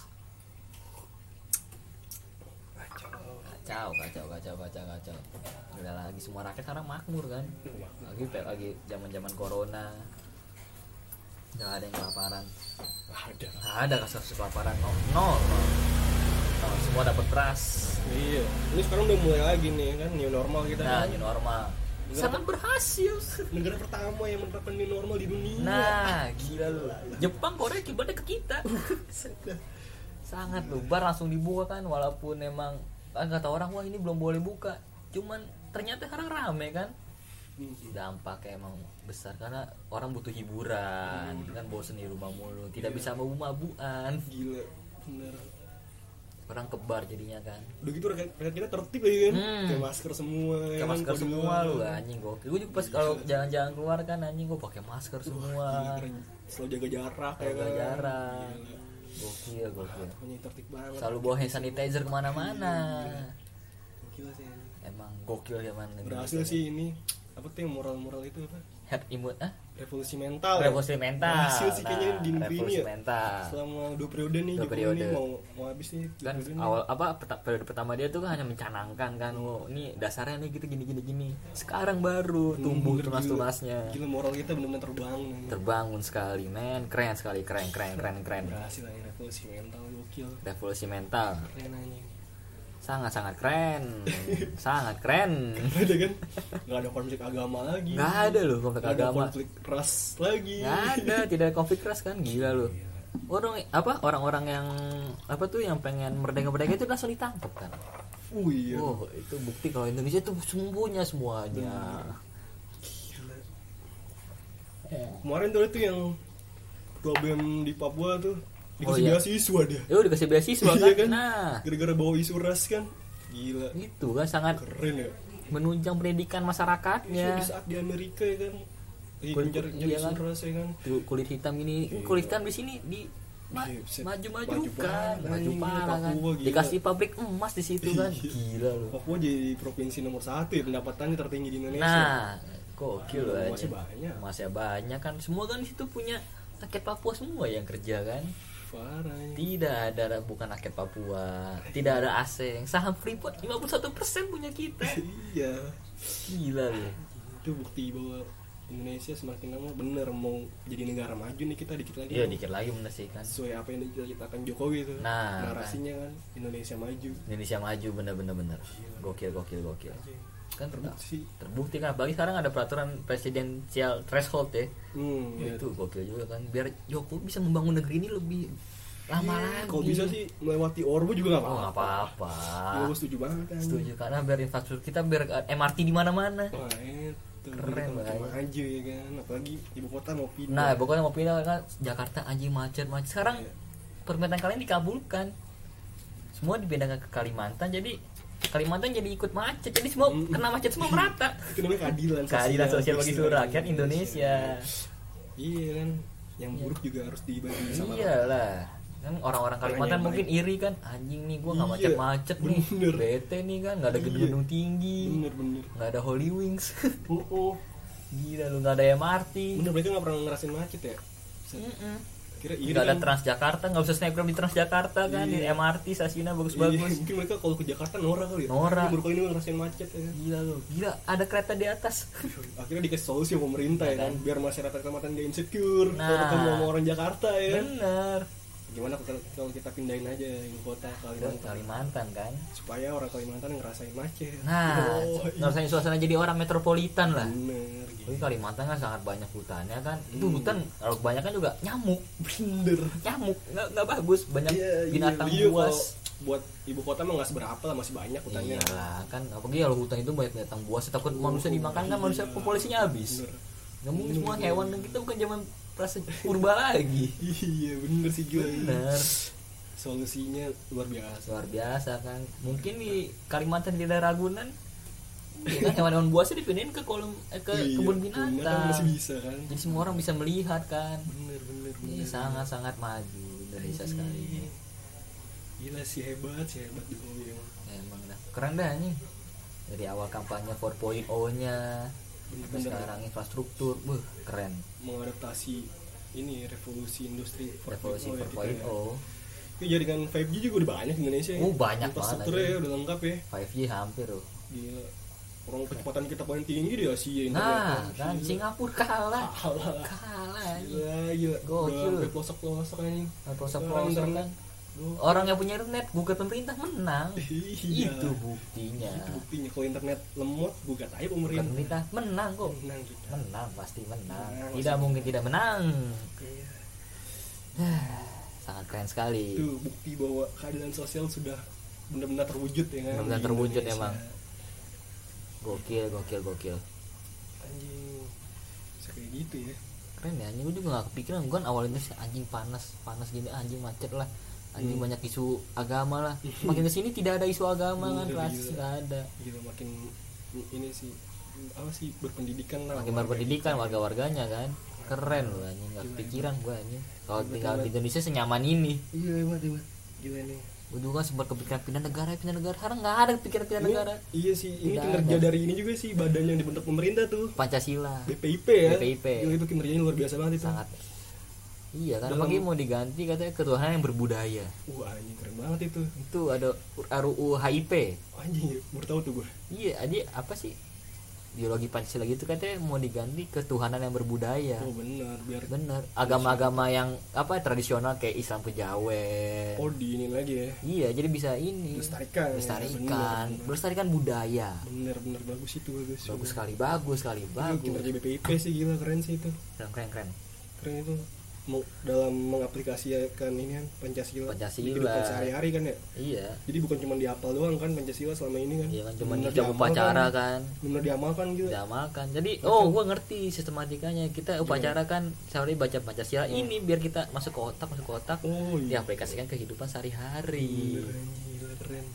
Kacau. kacau kacau kacau kacau kacau. Udah lagi semua rakyat sekarang makmur kan. Lagi lagi zaman zaman corona nggak ada yang kelaparan. Ada. Nggak ada kasus kelaparan. Nol nol, nol. Oh, semua dapat beras. Iya. Ini sekarang udah mulai lagi nih kan? New normal kita nah kan? new normal. Sangat berhasil. Negara pertama yang menerapkan new normal di dunia. Nah gila lu. Jepang Korea kiblatnya ke kita. Sangat lu bar langsung dibuka kan walaupun emang kan kata orang wah ini belum boleh buka. Cuman ternyata sekarang rame kan. Dampaknya emang besar. Karena orang butuh hiburan kan bosen di rumah mulu. Tidak bisa mabu-mabuan gila bener. Orang kebar jadinya kan. Udah gitu rakyat, kita tertib lagi kan? Hmm. kayak masker semua ya pakai kan, masker semua lu anjing gokil. Gue juga pas kalau jalan-jalan keluar kan anjing gue pakai masker Gila, semua selalu jaga jarak ya jaga kan? jarak. Gila. gokil gokil. Pokoknya tertib banget. Selalu bawa hand sanitizer ke mana-mana. Gila. Sih emang gokil zaman berhasil sih ini apa tuh yang moral-moral itu apa? Head imun ah? Revolusi mental ya? revolusi mental. Berhasil sih kayaknya Nah, di negeri ini revolusi ya mental. Selama dua periode nih Dua Jokowi periode. ini mau mau habis nih kan periode nih. awal apa peta- periode pertama dia tuh kan hanya mencanangkan kan oh, ini dasarnya nih gitu gini gini gini. Sekarang baru tumbuh Bener, tunas-tunasnya. Gila. moral kita benar-benar terbangun terbangun sekali men. Keren sekali keren keren keren keren. Berhasil aja revolusi mental gokil. Revolusi mental. Keren aja sangat sangat keren. Sangat keren. Ada kan? Nggak ada konflik agama lagi. Nggak ada loh konflik Nggak ada agama. konflik ras lagi. Nggak ada tidak ada konflik ras kan? Gila loh. Orang apa orang-orang yang apa tuh yang pengen merdeka merdeka itu langsung ditangkap kan? Oh iya. Oh itu bukti kalau Indonesia itu sembunyinya semuanya. Gila. kemarin tuh itu yang BEM di Papua tuh dikasih Oh, iya. beasiswa dia ya dikasih beasiswa Iya kan? kan? nah gara-gara bawa isu ras kan gila itu kan sangat keren ya menunjang pendidikan Iya, masyarakatnya di saat di Amerika ya kan lagi Kulit- iya kan? ras ya kan kulit hitam ini kulit hitam di sini di ma- Iya, maju-maju Maju kan maju parah kan Papua gila. dikasih pabrik emas di situ kan Iya. gila loh Papua jadi provinsi nomor satu ya pendapatannya tertinggi di Indonesia nah gokil loh Masih anjing. banyak. masih banyak kan semua kan di situ punya rakyat Papua semua yang kerja kan parah ya. tidak ada bukan rakyat Papua. Tidak ada asing saham Freeport 51% punya kita. Iya. Gila loh itu bukti bahwa Indonesia semakin lama bener mau jadi negara maju nih kita dikit lagi. Iya dikit lagi bener sih kan. Sesuai apa yang diceritakan Jokowi itu. Nah, narasinya kan Indonesia maju. Indonesia maju bener-bener bener gokil gokil gokil kan ter- terbukti. Terbukti kan apalagi sekarang ada peraturan presidensial threshold ya. Hmm, ya. itu gokil juga kan biar Jokowi bisa membangun negeri ini lebih lama lagi. kalau bisa sih melewati Orbo juga nggak oh nggak apa-apa. Apa-apa Ya, gue setuju banget kan setuju karena biar infrastruktur kita biar MRT di mana-mana. Wah, itu Keren kita banget. maju ya kan. Apalagi ibu kota mau pindah. Nah pokoknya mau pindah kan. Jakarta anjing macet macet. Sekarang Iya. permintaan kalian dikabulkan. Semua dipindahkan ke Kalimantan jadi Kalimantan jadi ikut macet jadi semua Mm. kena macet semua merata. Itu namanya keadilan keadilan sosial bagi seluruh rakyat Indonesia. iya kan? Yang buruk juga harus dibagi sama iyalah kan orang-orang Kalimantan mungkin iri kan anjing nih gua nggak Iya, macet-macet nih. bener. bete nih kan nggak ada Iya. gedung-gedung tinggi. Bener bener. Nggak ada Holy Wings. Oh, oh. gila lu nggak ada MRT bener mereka nggak pernah ngerasain macet ya? Set. Mm-mm. Kira iya nggak ada kan Transjakarta nggak usah snapgram di Transjakarta kan. Di Iya. MRT stasiunnya Iya, bagus-bagus mungkin mereka kalau ke Jakarta norak kali ya. Norak. Ini baru kali ini ngerasain macet ya. Kan gila lu gila. Ada kereta di atas. Akhirnya dikasih solusi sama pemerintah ya Nah, kan biar masyarakat kecamatan gak insecure Nah. kalau ketemu orang Jakarta ya. Kan bener gimana kalau kalau kita pindahin aja ibu kota Kalimantan Kalimantan kan supaya orang Kalimantan ngerasain macet nah oh, iya. ngerasain suasana jadi orang metropolitan lah bener gitu. Tapi Kalimantan kan sangat banyak hutannya kan. Itu Hmm. hutan kalau kebanyakan juga nyamuk. bener Nyamuk nggak nggak bagus. Banyak Iya, iya. binatang Iya, buas. kalau buat ibu kota mah nggak seberapa lah masih banyak hutannya Iya lah kan apalagi kalau hutan itu banyak binatang buas takut manusia dimakan kan manusia populasinya habis. bener Nggak mungkin semua hewan dan kita bukan zaman prase purba lagi. iya bener sih gila Bener. solusinya luar biasa Luar biasa kan. Mungkin di Kalimantan tidak Ragunan ya kan hewan-hewan buasnya dipindahin ke kolom eh, ke Iya, kebun kan binatang. masih bisa kan Jadi semua orang bisa melihat kan. bener bener Ini bener sangat-sangat maju Indonesia sekali ini. gila sih hebat sih hebat Jokowi emang Ya, emang dah keren dah nih dari awal kampanye 4.0 nya Bener-bener. sekarang infrastruktur buh keren mengadaptasi ini revolusi industri 4.0 revolusi ya kita ya. 4.0 Ini jaringan 5G juga udah banyak di Indonesia ya. Oh, banyak Infrastrukturnya banget, ya udah lengkap ya. 5G hampir loh Gila. Orang kecepatan kita paling tinggi di Asia nah internetnya. kan. Singapura kalah Kalah. kalah. Gila, gila. Gokil. Pelosok-pelosok anjing. pelosok Sekarang pelosok internet kan. Orang yang punya internet gugat pemerintah menang. Iya. itu buktinya. Itu buktinya. Kalau internet lemot gugat aja pemerintah. Pemerintah menang kok. Menang kita menang pasti menang. Menang, tidak mungkin tidak menang. Iya. sangat keren sekali. Itu bukti bahwa keadilan sosial sudah benar-benar terwujud ya kan? Benar-benar terwujud Indonesia. emang. gokil gokil gokil. Anjing. Kayak gitu ya. Keren ya anjing. Gue juga gak kepikiran. Gue kan awalnya sih anjing panas panas gini anjing macet lah anjing Hmm. banyak isu agama lah. Makin ke sini tidak ada isu agama kan rasis gila. nggak ada. Gitu makin ini sih apa sih berpendidikan lah makin warga berpendidikan kita. warga-warganya kan. Keren loh anjing nggak Gila, kepikiran gue anjing. Kalau tinggal di. Indonesia senyaman ini. Iya hebat hebat gila nih gue juga sempat kepikiran pindah negara pindah negara. Sekarang nggak ada pikiran pindah Ini- negara. iya sih. Ini Tidak kinerja ada. dari ini juga sih badan yang dibentuk pemerintah tuh. Pancasila. BPIP ya. BPIP. Gila, itu kinerjanya luar biasa banget itu. Sangat iya kan? Apalagi mau diganti katanya ketuhanan yang berbudaya. Wah anjing keren banget itu. Itu ada RUU HIP anjing baru tahu tuh gue iya jadi apa sih? Ideologi Pancasila gitu katanya mau diganti ketuhanan yang berbudaya. Oh benar biar bener agama-agama yang apa tradisional kayak Islam kejawen oh di ini lagi ya. Iya jadi bisa ini. Lestarikan, ya, melestarikan bener, bener. melestarikan budaya. Bener bener bagus itu bagus bagus sekali bagus sekali bagus. Kinerja BPIP sih gila keren sih itu. Keren keren keren. Keren itu dalam mengaplikasikan ini kan Pancasila, Pancasila. di kehidupan sehari-hari kan ya? Iya. Jadi bukan cuma dihafal doang kan Pancasila selama ini kan? Iya kan cuma di upacara kan? bener diamalkan gitu. Diamalkan. Jadi oh gue ngerti sistematikanya. Kita upacara kan sehari baca pancasila. Ini biar kita masuk ke otak masuk ke otak. Oh iya. Diaplikasikan kehidupan sehari-hari. Gila keren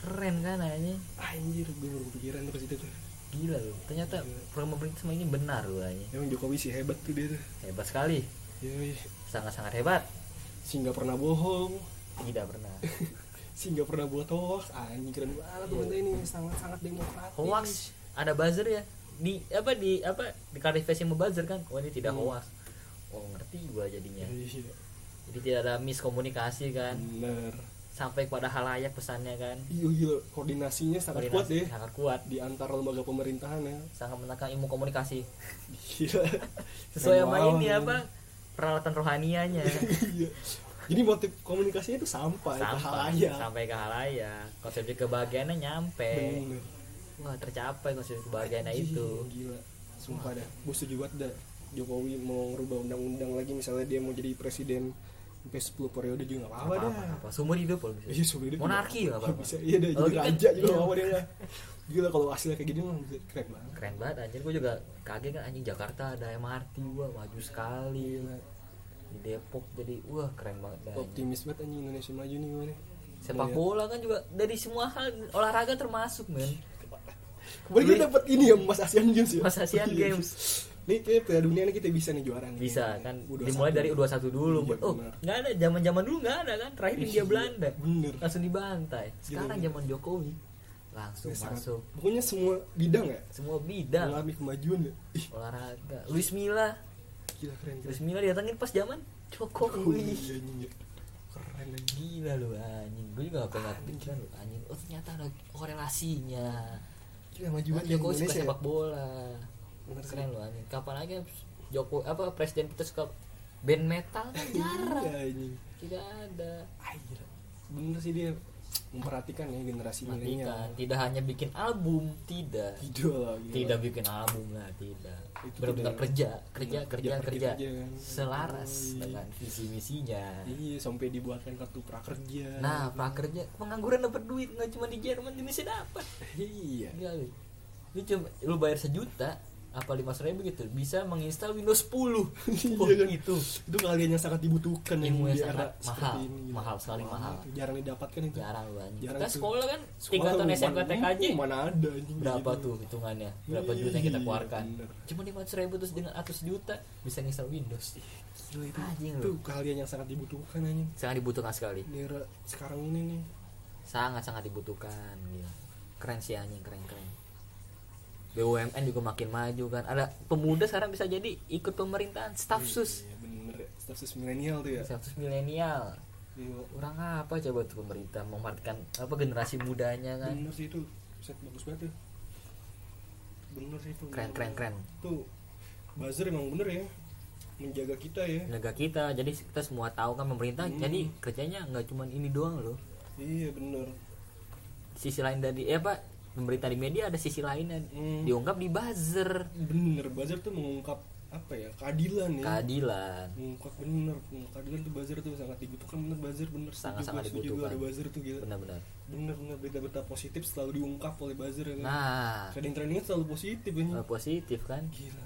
keren. Kan aja anjir gue baru kepikiran terus itu tuh. Gila loh. Ternyata program pemerintah sama ini benar loh aja emang Jokowi sih hebat tuh dia tuh. Hebat sekali. Sangat-sangat hebat. Sih nggak pernah bohong. Tidak pernah. Sih nggak pernah buat hoax. Anjing keren banget pemerintah ini. Sangat sangat demokratis. Hoax. Ada buzzer ya? Di apa di apa di klarifikasi sama buzzer kan? Oh ini tidak Hmm. hoax. Oh ngerti gua jadinya. Iya. Jadi tidak ada miskomunikasi kan? Bener. Sampai pada halayak pesannya kan? Iya gila koordinasinya sangat kuat Koordinasi deh. sangat kuat. Di antar lembaga pemerintahan ya. Sangat menekan ilmu komunikasi. Gila. Sesuai sama ini apa peralatan rohanianya. Iya. jadi motif komunikasinya itu sampai, ke sampai halayak sampai ke halayak konsep kebahagiaannya nyampe. Bener. Wah tercapai konsep kebahagiaannya itu. gila. Sumpah dah. Gue setuju banget dah. Jokowi mau ngerubah undang-undang lagi. Misalnya dia mau jadi presiden sampai 10 periode juga gak apa-apa apa dah. apa seumur hidup loh bisa. Iya, seumur hidup. Monarki nggak apa-apa. Bisa, iya dah, jadi raja juga gak apa dia. dah. Gila kalau hasilnya kayak gini mah keren banget. keren banget anjir gue juga kaget kan anjing Jakarta ada MRT wah maju sekali Gila. di Depok jadi wah keren banget dah. Optimis banget anjing Indonesia maju nih nih. sepak bola kan juga dari semua hal olahraga termasuk men Kemarin kita dapat ini ya Mas Asian Games ya. Mas Asian Iya. Games. Nih kayak Piala Dunia nih kita bisa nih juara nih. bisa kan U21. dimulai dari U21 dulu Iya, oh nggak ada zaman zaman dulu nggak ada kan terakhir India Iya, Belanda Bener. langsung dibantai sekarang zaman Jokowi langsung Ya, sangat- masuk Pokoknya semua bidang ya. semua bidang Mengalami kemajuan ya. Ih, olahraga Luis Milla gila keren. Luis Milla didatengin pas zaman Jokowi anjing ya. Keren anjing. gila lu anjing gue juga gak pernah kepikiran lu anjing oh ternyata ada korelasinya Gila maju Juan banget Jokowi suka ya. sepak bola Bener keren lu anjing kapan lagi Jokowi apa presiden kita suka band metal kan jarang Iya, anjing. tidak ada gila. Bener sih dia memperhatikan ya generasi milenial. Tidak hanya bikin album tidak Tidak lah. gila. tidak bikin album lah tidak Itu benar-benar tidak- kerja kerja kerja kerja kerja kan. selaras Oh, iya. dengan visi misinya Iya, sampai dibuatkan kartu prakerja. nah prakerja pengangguran dapat duit nggak cuma di Jerman di Indonesia dapat iya. Gila. Lu cuma lu bayar sejuta apa lima ribu gitu bisa menginstal Windows 10 Iya Wah, kan? itu Itu kalian yang sangat dibutuhkan yang di era sangat seperti mahal. ini, gila. Mahal sekali, mahal. Jarang didapatkan itu. jarang anjing Jarang kita sekolah kan mana- SMK TKJ Mana ada anjing berapa gitu. tuh hitungannya berapa Iya, juta yang kita keluarkan bener. cuma lima ribu terus dengan atas juta bisa install Windows Gila itu. Anjing itu lu. kalian yang sangat dibutuhkan anjing. sangat dibutuhkan sekali Di era sekarang ini nih. sangat sangat dibutuhkan gila keren sih anjing keren keren BUMN juga makin maju kan ada pemuda sekarang bisa jadi ikut pemerintahan staf sus Iya, bener. Staf sus milenial tuh ya. staf sus milenial Iya. kurang apa coba tuh pemerintah memanfaatkan apa generasi mudanya kan Bener sih itu. Set bagus banget tuh. Bener sih itu. keren keren keren Tuh buzzer emang bener ya. menjaga kita ya negara kita jadi kita semua tahu kan pemerintah Hmm. jadi kerjanya nggak cuman ini doang loh iya bener sisi lain dari eh apa pemerintah di media ada sisi lainnya. Hmm. diungkap di buzzer. Bener buzzer tuh mengungkap apa ya keadilan ya. Keadilan. Mengungkap bener keadilan tuh buzzer tuh sangat dibutuhkan bener buzzer bener setuju gua dibutuhkan. ada buzzer tuh gila. Benar-benar bener bener berita-berita positif selalu diungkap oleh buzzer ya kan? Nah. Trending trendingnya selalu positif ya hal positif kan? Gila.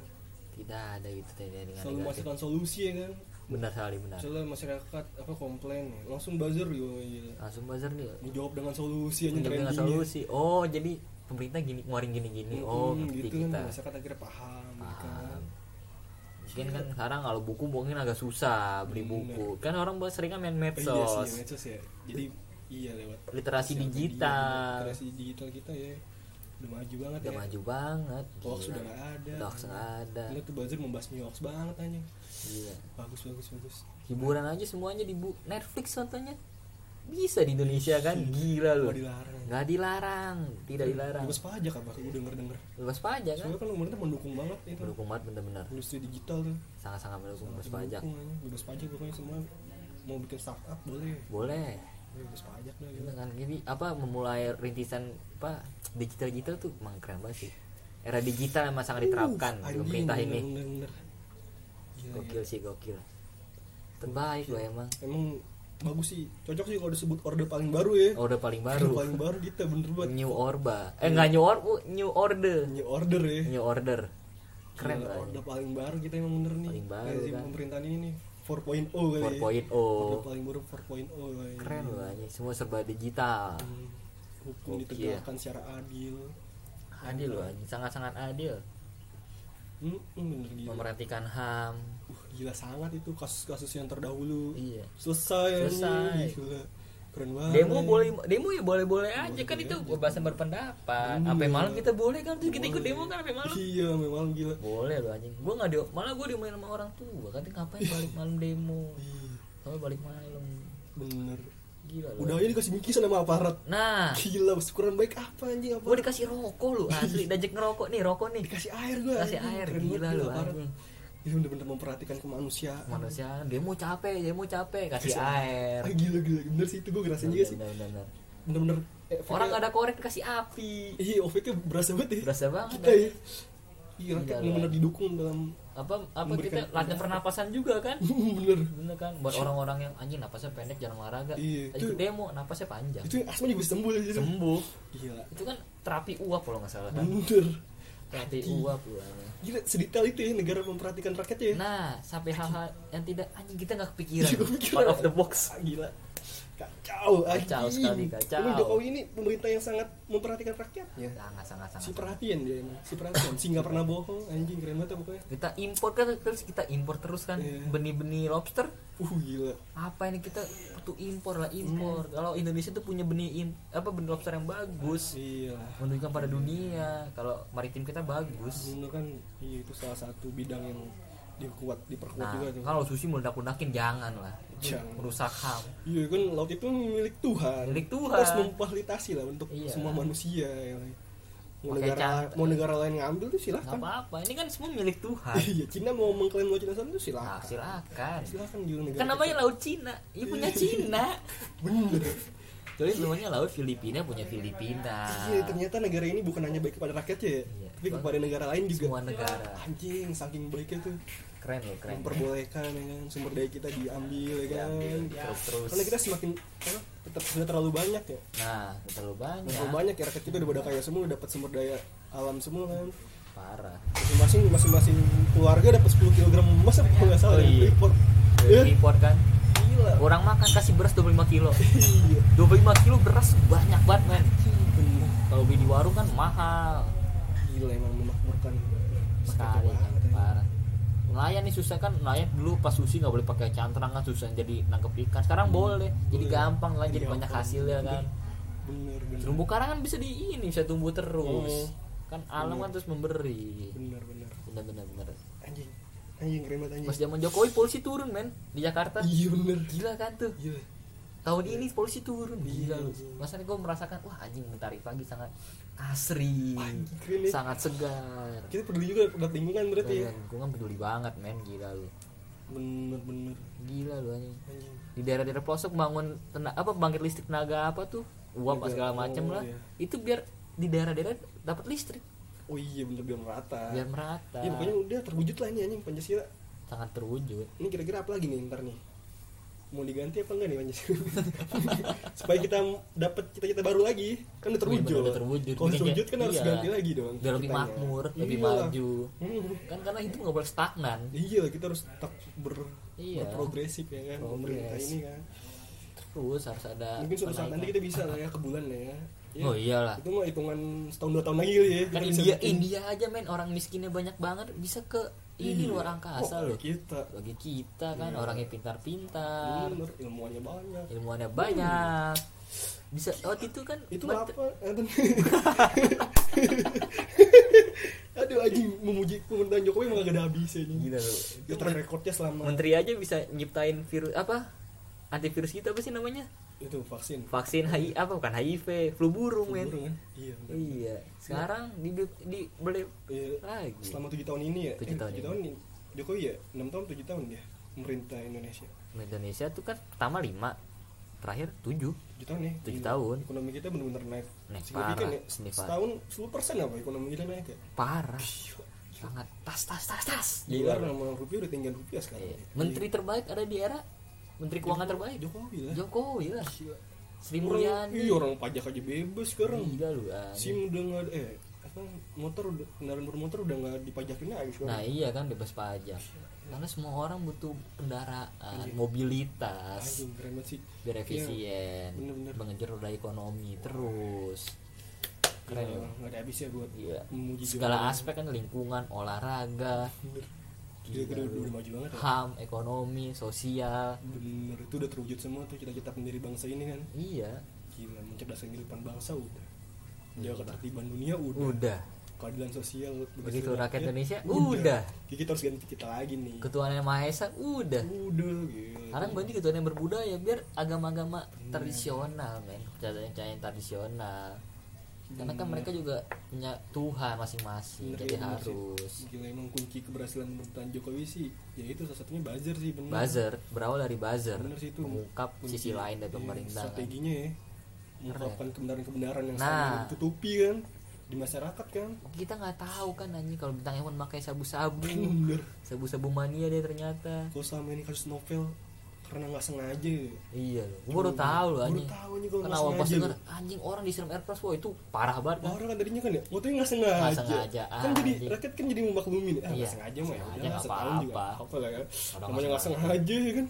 Tidak ada gitu tidak dengan selalu menghasilkan solusi ya kan benar sekali benar. Misalnya masyarakat apa komplain langsung buzzer yo gila langsung buzzer nih. Menjawab dengan solusi aja dengan trendingnya. solusi. Oh jadi pemerintah gini ngeluarin gini gini oh Mm, ngerti gitu kita. kan masyarakat akhirnya paham, ya kan. paham. Mungkin kan sekarang kalau buku mungkin agak susah beli Bener. buku. Kan orang sering kan main Oh, iya sih medsos. medsos ya. Jadi iya lewat literasi sosial media, digital. literasi digital kita ya udah maju banget udah ya. maju banget hoax Gila. sudah nggak ada. Hoax nggak ada. Ini tuh buzzer membasmi hoax banget anjing. Gila. bagus bagus bagus. Hiburan aja semuanya di bu Netflix contohnya. Bisa di Indonesia kan? Gila loh dilarang. Nggak dilarang. Tidak dilarang. bebas pajak apa? Gue denger denger bebas pajak kan? Soalnya kan pemerintah mendukung banget itu. Mendukung banget bener-bener. Industri digital tuh. Sangat-sangat mendukung bebas pajak. bebas pajak pokoknya semua. Mau bikin startup boleh. Boleh bebas pajak dah Gitu. Gitu. kan? Jadi apa memulai rintisan apa digital digital tuh emang keren banget sih. Era digital emang sangat diterapkan Uh, di pemerintah ini. bener, bener. Gila, gokil sih gokil. Terbaik loh emang. Emang bagus sih. Cocok sih kalau disebut orde paling baru ya. Order paling Orde baru. Paling baru kita bener banget. New orba. Eh nggak new order new order. New order ya. New order. Keren Gila, lah orde paling baru kita emang bener nih. Paling baru, Rezim kan. pemerintahan ini nih 4.0 kali ya. 4.0 orde paling baru 4.0 kali. Keren loh anjing. Semua serba digital. Hmm. hukum Gokil. ditegakkan secara adil. Adil loh anjing. Sangat sangat adil hmm, hmm, memerhatikan ham. Uh, gila sangat itu kasus-kasus yang terdahulu. Iya. Selesai Selesai. gila keren banget. Demo boleh demo ya boleh boleh aja. Kan itu kebebasan berpendapat. Bener. sampai malam kita boleh kan? Terus kita ikut Boleh. demo kan sampai malam? Iya memang gila. Boleh loh anjing. Gua nggak di malah gua diomelin sama orang tua. Katanya ngapain balik malam demo? Iya, kamu balik malam. Bener. Gila loh. Udah aja dikasih bingkisan sama aparat. Nah. Gila kurang baik apa anjing apa gua dikasih rokok lu asli dajak ngerokok nih rokok nih. Dikasih air gua kasih anjing. air gila lu Ini bener-bener memperhatikan kemanusiaan. Manusia demo capek demo capek kasih Kasih air. Ah, gila gila. Bener sih itu gue ngerasain juga sih. Bener, bener, bener. bener-bener eh, orang ada korek dikasih api. Iya efeknya berasa banget ya. Berasa banget kita ya iya. Rakyat Gila, bener-bener lah. didukung dalam apa apa kita latihan pernapasan juga kan? Bener. Bener kan? Buat orang-orang yang anjing napasnya pendek jarang olahraga. Iya, itu- demo napasnya panjang. itu asma juga sembuh ya sembuh. Gila. Itu kan terapi uap kalau nggak salah kan? Bener Anjing. uap anjing. gila sedetail itu ya negara memperhatikan rakyatnya ya nah sampai hal-hal yang tidak anjing kita nggak kepikiran Iya, out of the box Ah, gila kacau Kacau anjing. sekali, kacau. Emang Jokowi ini pemerintah yang sangat memperhatikan rakyatnya. Sangat sangat si sangat. Perhatian dia emang si perhatian si nggak pernah bohong anjing keren banget ya pokoknya. Kita impor kan terus kita impor terus kan. Iya. benih-benih lobster. Uh gila. Apa ini kita butuh impor lah impor. Kalau Indonesia tuh punya benih im- apa benih lobster yang bagus. Iya. Menunjukkan pada dunia. Kalau maritim kita bagus. Bener kan iya itu salah satu bidang yang dikuat diperkuat nah juga tuh. kalau sushi meledak-ledakin jangan lah Jangan. merusak ham iya kan laut itu milik Tuhan. Milik Tuhan. Harus memfasilitasi lah untuk Iya. semua manusia ya. mau Pakai negara cat- mau negara lain ngambil tuh nggak silahkan apa-apa ini kan semua milik Tuhan. Iya Cina mau mengklaim laut Cina sana tuh nah, silahkan. Silahkan juga negara kan namanya laut Cina? Ini punya Cina. Bener. Jadi sebenarnya laut Filipina punya Filipina. Iya, ternyata negara ini bukan hanya baik kepada rakyatnya ya, Iya. tapi kepada negara lain juga. semua negara. Anjing, saking baiknya tuh keren loh keren memperbolehkan ya kan sumber daya kita diambil ya kan. Diambil, terus terus Karena kita semakin apa, tetap sudah terlalu banyak ya. nah terlalu banyak Terlalu banyak ya rakyat kita udah pada kaya semua, dapat sumber daya alam semua kan. parah Masing-masing masing-masing keluarga dapat 10 kg emas apa nggak salah Oh, dari iya. Freeport. Ya, impor kan gila. orang makan kasih beras 25 kilo Iya. 25 kilo beras banyak banget men kalau beli di warung kan mahal Gila emang memakmurkan sekali ya. parah nelayan nih susah kan nelayan dulu pas sushi nggak boleh pakai cantrang kan susah jadi nangkep ikan sekarang boleh jadi Boleh. gampang lah jadi Gampang. banyak hasilnya kan Bener bener. terumbu karang kan bisa di ini bisa tumbuh terus Oh. kan alam Bener. kan terus memberi Bener bener. bener bener bener Anjing. Anjing keren banget anjing. pas zaman Jokowi polisi turun men di Jakarta Iya bener. gila kan tuh Iya. Tahun ini polisi turun. Gila Iya, lu. anjing. masanya gue merasakan wah anjing mentari pagi sangat asri Anjing, ya. sangat segar. Kita peduli juga terhadap lingkungan berarti ya. gue kan peduli banget men gila lu. Bener bener. Gila lu anjing. Anjing. Di daerah-daerah pelosok bangun tena- apa pembangkit listrik tenaga apa tuh? Uap Tenaga- segala macem oh, lah. iya. itu biar di daerah-daerah dapat listrik. Oh iya bener biar merata. Biar merata. Iya pokoknya udah terwujud lah ini anjing Pancasila. Sangat terwujud. Ini kira-kira apa lagi nih ntar nih Mau diganti apa enggak nih Pancasila Supaya kita dapat cita-cita baru lagi Kan udah terwujud Iya, bener, udah terwujud. Kalau terwujud kan kayak- harus iya. ganti lagi dong biar lebih makmur lebih Iyalah. maju Hmm. kan karena hidup nggak boleh stagnan Iya kita harus tetap ber, Iya. berprogresif ya kan Pemerintah ini kan terus harus ada Mungkin suatu saat nanti kita bisa lah ya ke bulan lah ya Ya, oh iyalah Itu mah hitungan setahun dua tahun lagi ya kan India. India aja men orang miskinnya banyak banget bisa ke ini Iya. luar angkasa Oh, loh Kita? Bagi kita kan Iya. orangnya pintar-pintar. Bener, ilmuannya banyak. Ilmuannya banyak. Bisa waktu itu kan itu ment- apa? Aduh. Anjing memuji pemerintahan Jokowi emang gak ada habisnya nih gila loh itu track recordnya selama menteri aja bisa nyiptain virus apa? Antivirus kita apa sih namanya itu vaksin. Vaksin HIV apa bukan HIV flu burung Flu men. burung kan iya bener. iya sekarang di di beli Iya, lagi. selama tujuh tahun ini ya. Tujuh eh, tahun tujuh ini. tahun ini. Jokowi ya enam tahun tujuh tahun dia pemerintah Indonesia. Indonesia tuh kan pertama lima terakhir tujuh. Tujuh tahun ya? Tujuh Gila. tahun. ekonomi kita benar-benar naik. Naik parah, ya setahun 10 persen apa ekonomi kita naik ya? Parah. Sangat tas tas tas tas. Dolar sama rupiah udah tinggal rupiah sekarang. Iya. ya. menteri terbaik ada di era menteri keuangan Jokowi- terbaik. Jokowi lah. Jokowi lah. Gila. Sri Orang, Mulyani. iya orang pajak aja bebas sekarang. Gila lu anjing. SIM udah nggak ada- eh apa motor udah kendaraan bermotor udah nggak dipajakin lagi sekarang. Nah iya kan bebas pajak. Karena semua orang butuh kendaraan Iya. mobilitas. Anjing keren sih. Biar efisien bener-bener. mengejar roda ekonomi terus. Keren. ya nggak ada habisnya buat Iya. segala aspek kan lingkungan olahraga. Bener Gila Gila, udah, udah maju banget ya. Ham ekonomi sosial. Bener itu udah terwujud semua tuh cita-cita pendiri bangsa ini kan. Iya. Gila mencerdaskan kehidupan bangsa udah. Menjaga ketertiban dunia udah, udah. Keadilan sosial begitu rakyat Indonesia udah. Jadi kita harus ganti kita lagi nih. Ketuhanan yang maha esa udah. Udah gitu. Sekarang ganti ketuhanan yang berbudaya biar agama-agama tradisional men. Kepercayaan tradisional karena kan Bener. mereka juga punya Tuhan masing-masing jadi sih. harus. Gila emang kunci keberhasilan pemerintahan Jokowi sih ya itu salah satunya buzzer sih bener. Buzzer berawal dari buzzer. Bener sih itu. Mengungkap Kunci- sisi lain dari iya, pemerintah kan. strateginya ya. Mengungkapkan kebenaran-kebenaran yang Nah. selama ini ditutupi kan. Di masyarakat kan. Kita nggak tahu kan anjing kalau bintang Emon pakai sabu-sabu. Sabu-sabu mania dia ternyata. Kalau selama ini kasus novel karena nggak sengaja. Iya loh gue baru tahu loh baru anjing. tahu nih kalau kan nggak awal pas sengaja. denger anjing orang disiram air wah itu parah banget kan. Orang kan tadinya kan ya waktu nggak sengaja, Nggak sengaja, kan jadi anjing. rakyat kan jadi memaklumin ah Iya, nggak sengaja mah ya udah nggak setahun juga apa-apa. apa lah Orang namanya nggak sengaja. ya kan?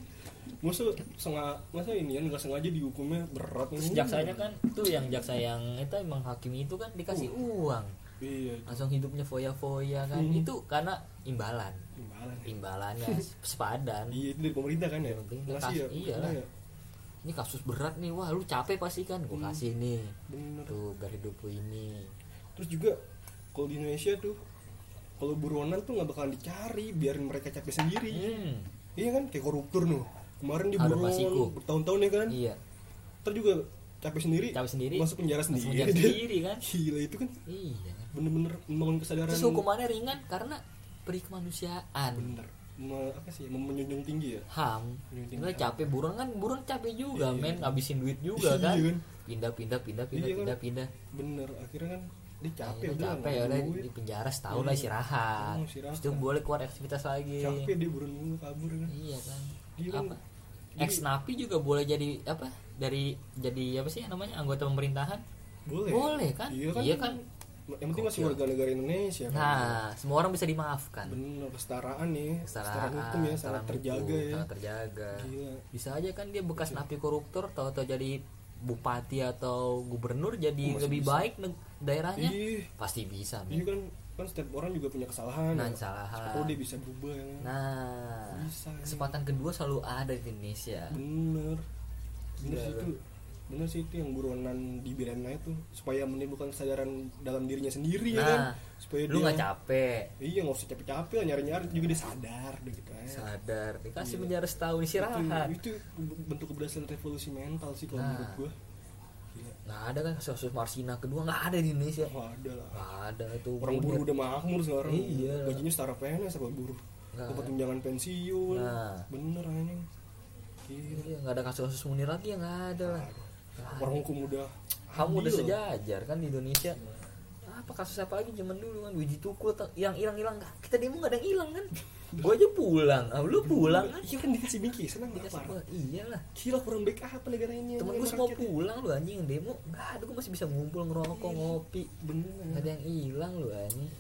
Masa sengaja masa ini kan nggak sengaja dihukumnya berat Terus jaksanya kan itu yang jaksa yang itu emang hakim itu kan dikasih uang iya langsung hidupnya foya-foya kan. Hmm. itu karena imbalan. Imbalan imbalannya sepadan. Iya itu dari pemerintah kan ya? Dari pemerintah, ngasih ya kas- iya lah. ya. Ini kasus berat nih. Wah lu capek pasti kan? Gue Hmm. kasih nih. Bener. Tuh biar hidup lu ini. Terus juga kalau di Indonesia tuh kalau buronan tuh nggak bakalan dicari biarin mereka capek sendiri. Hmm. iya kan? Kayak koruptor nih kemarin di buron bertahun-tahun ya kan? Iya. Terus juga capek sendiri. Capek sendiri. Masuk penjara masuk sendiri. penjara sendiri kan? Gila itu kan iya. bener-bener membangun kesadaran. Terus hukumannya ringan karena peri kemanusiaan bener. Me- apa sih? Menjunjung tinggi ya? Ham. Tinggi. Capek buron kan buron capek juga Iya. men. Ngabisin duit juga Iya kan? kan? pindah pindah pindah pindah Iya kan? pindah pindah. Bener. Akhirnya kan dia capek udah capek ya udah di penjara setahun Iya. lah istirahat. Oh, istirahat. Terus boleh keluar aktivitas lagi. Capek dia buron dulu kabur kan? Iya kan? Dia kan- apa? Ex napi juga boleh jadi apa dari jadi apa sih namanya? Anggota pemerintahan? Boleh. Boleh kan? Iya kan, iya kan? Yang penting masih warga negara Indonesia kan. Nah semua orang bisa dimaafkan. Bener kesetaraan nih kesetaraan hukum ya sangat kesetaraan terjaga hukum, ya. sangat terjaga. Gila. Bisa aja kan dia bekas napi koruptor atau jadi bupati atau gubernur jadi Oh, lebih bisa. baik daerahnya? Ih, pasti bisa iya kan? Kan setiap orang juga punya kesalahan. Nah, ya. kesalahan. Tahu dia bisa berubah ya. Kan? nah Bisa, ya. kesempatan kedua selalu ada di Indonesia. Bener bener sih itu. bener sih itu yang buronan di Birena itu. Supaya menimbulkan kesadaran dalam dirinya sendiri ya Nah, kan? Supaya lu dia nggak capek. Iya nggak usah capek-capek nyari-nyari. Juga dia sadar deh gitu ya sadar dikasih Iya. penjara setahun istirahat. itu, itu bentuk keberhasilan revolusi mental sih kalau Nah. menurut gua. Gila. ada kan kasus Marsina kedua nggak ada di Indonesia. Wah, ada lah. Nggak ada itu orang buruh udah makmur sekarang. Iya. gajinya setara PNS apa buruh Nggak. Dapat tunjangan pensiun. Nah. bener anjing. Iya, nggak ada kasus-kasus munir lagi ya nggak ada lah. Orang hukum udah kamu udah sejajar kan di Indonesia. Apa kasus apa lagi zaman dulu kan? Wiji Tukul ta- yang hilang-hilang. Nggak kita demo nggak ada yang hilang kan? Gua aja pulang. Ah, lu pulang kan? Iya kan dikasih bingki senang Dikasih pulang. iyalah gila kurang baik apa negara ini temen gue semua pulang lu anjing yang demo. Nggak ada gue masih bisa ngumpul ngerokok ngopi. bener. Nggak ada yang hilang lu anjing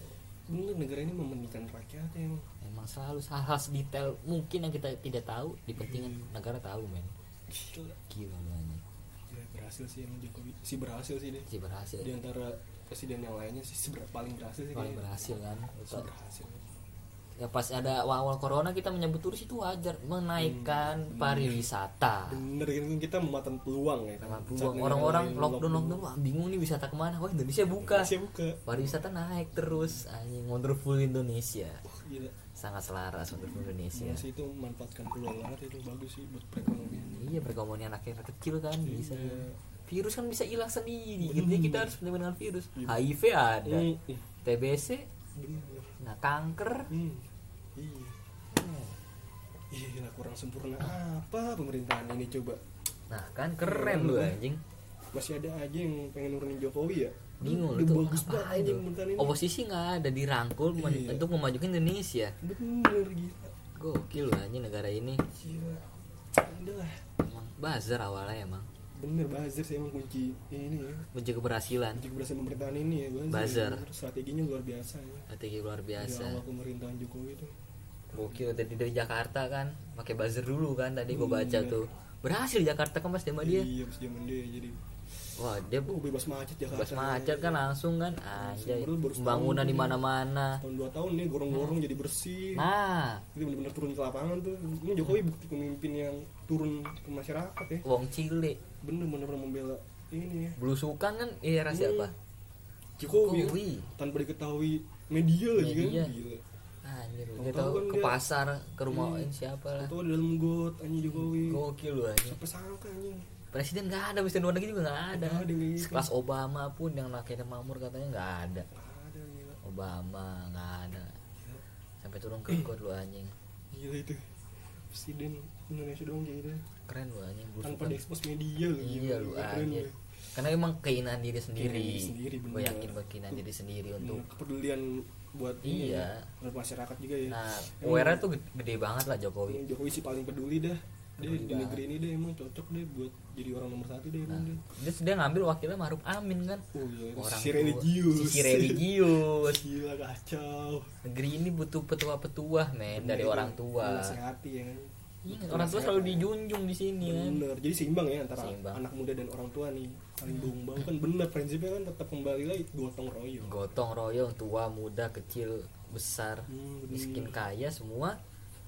bener negara ini mementingkan rakyat emang emang selalu hal-hal detail mungkin yang kita tidak tahu dipentingkan negara tahu men. Gila anjing Gila, berhasil sih emang Jokowi. Si berhasil sih deh sih berhasil. Di antara presiden yang lainnya sih si paling berhasil sih paling kayaknya. berhasil kan? Si berhasil ya pas ada awal corona kita menyambut turis itu wajar menaikkan Hmm, pariwisata. Bener kan kita mematang peluang ya. Kan peluang. Orang-orang lockdown lockdown. wah bingung nih wisata ke mana. Wah Indonesia buka. Indonesia buka. Pariwisata naik terus. Anjing wonderful Indonesia. Wah, gila. Sangat selaras wonderful Indonesia. Indonesia itu memanfaatkan peluang banget itu bagus sih buat perekonomian. Iya perekonomian anak kecil kan bisa. Iya. virus kan bisa hilang sendiri. Gitu kita harus dengan virus. Iya. HIV ada. Hmm, TBC nah kanker. Hmm, iya. Iya, gila, kurang sempurna. Apa pemerintahan ini coba? Nah kan keren lu anjing. masih ada aja yang pengen nurunin Jokowi ya? Bingung itu bagus banget ini. Oposisi nggak ada dirangkul Iya. untuk memajukan Indonesia. Bener gila. Gokil lu anjing negara ini. Gila. Lah. Emang buzzer awalnya emang. Bener buzzer sih emang kunci ini ya. Kunci keberhasilan. Kunci keberhasilan pemerintahan ini ya. Bener, strateginya luar biasa ya. Strategi luar biasa. awal pemerintahan Jokowi itu gokil tadi dari Jakarta kan pakai buzzer dulu kan tadi gue Iya. baca tuh. Berhasil Jakarta kan pas sama dia. Iya pas dia jadi wah dia oh bebas macet Jakarta. bebas macet kan langsung kan. Setahun pembangunan di mana-mana. Tahun dua tahun nih gorong-gorong jadi bersih. Nah. Itu benar-benar turun ke lapangan tuh. Ini Jokowi bukti pemimpin yang turun ke masyarakat ya. Wong Cile bener-bener membela ini ya. Belusukan kan era siapa Jokowi, Jokowi. tanpa diketahui media lagi kan. Gila anjir. Dia tahu kan ke dia- pasar ke rumah Iya. ini siapa lah. Di dalam got anjing Jokowi gokil lu anjing. Siapa sangka anjing. Presiden nggak ada presiden luar negeri juga nggak ada. Nggak ada gitu. sekelas Obama pun yang nakenya makmur katanya nggak ada. Nggak ada gila Obama nggak ada. Gila. sampai turun ke got lu anjing. Gila itu. Presiden Indonesia doang kayak gitu. Keren lu anjing tanpa belusukan diekspos media lagi iya lu Keren, anjing. ya. karena emang keinginan diri sendiri. Keinginan diri sendiri, gue yakin keinginan diri sendiri Bener, untuk kepedulian buat ini Iya. ya, buat masyarakat juga ya. Nah aware tuh gede, banget lah Jokowi. Jokowi sih paling peduli dah. Dia Peduli di banget. negeri ini deh emang cocok deh buat jadi orang nomor satu deh nah deh dia dia ngambil wakilnya Maruf Amin kan? Oh iya orang tua- religius. Sisi religius. Gila kacau. Negeri ini butuh petua-petua men dari Bener, orang tua. Menasehati ya kan? Iya, Betul, orang tua selalu dijunjung di sini kan? Bener. Jadi seimbang ya antara Seimbang. anak muda dan orang tua nih. Saling bahu kan bener prinsipnya kan tetap kembali lagi gotong royong. Gotong royong tua muda kecil besar Hmm, bener. miskin kaya semua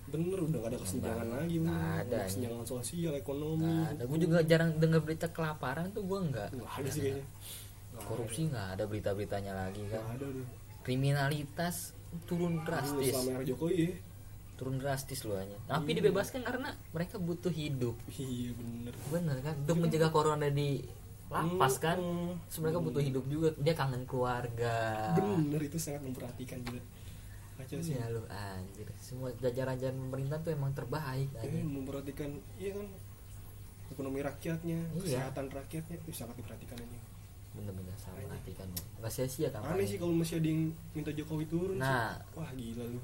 bener udah gak ada kesenjangan lagi ada, bener. anjing. kesenjangan sosial ekonomi. Ada. Gue juga jarang dengar berita kelaparan tuh gue nggak. Nggak ada sih kayaknya. Korupsi nggak ada berita-beritanya lagi ada. kan? Nggak ada deh kriminalitas turun drastis. Selama era Jokowi ya turun drastis loh hanya tapi Iya. dibebaskan karena mereka butuh hidup. Iya bener. Bener kan? Untuk menjaga corona di lapas kan? Hmm, Terus mereka butuh hidup juga. Dia kangen keluarga. Bener itu sangat memperhatikan juga. Kacau sih. Iya lu anjir. Semua jajaran-jajaran pemerintah tuh emang terbaik Iya, anjir. memperhatikan iya kan? Ekonomi rakyatnya Iya. kesehatan rakyatnya itu sangat diperhatikan aja bener-bener sangat perhatikan nggak sia-sia kan aneh sih kalau masih ada yang minta Jokowi turun Nah. sih. wah gila lu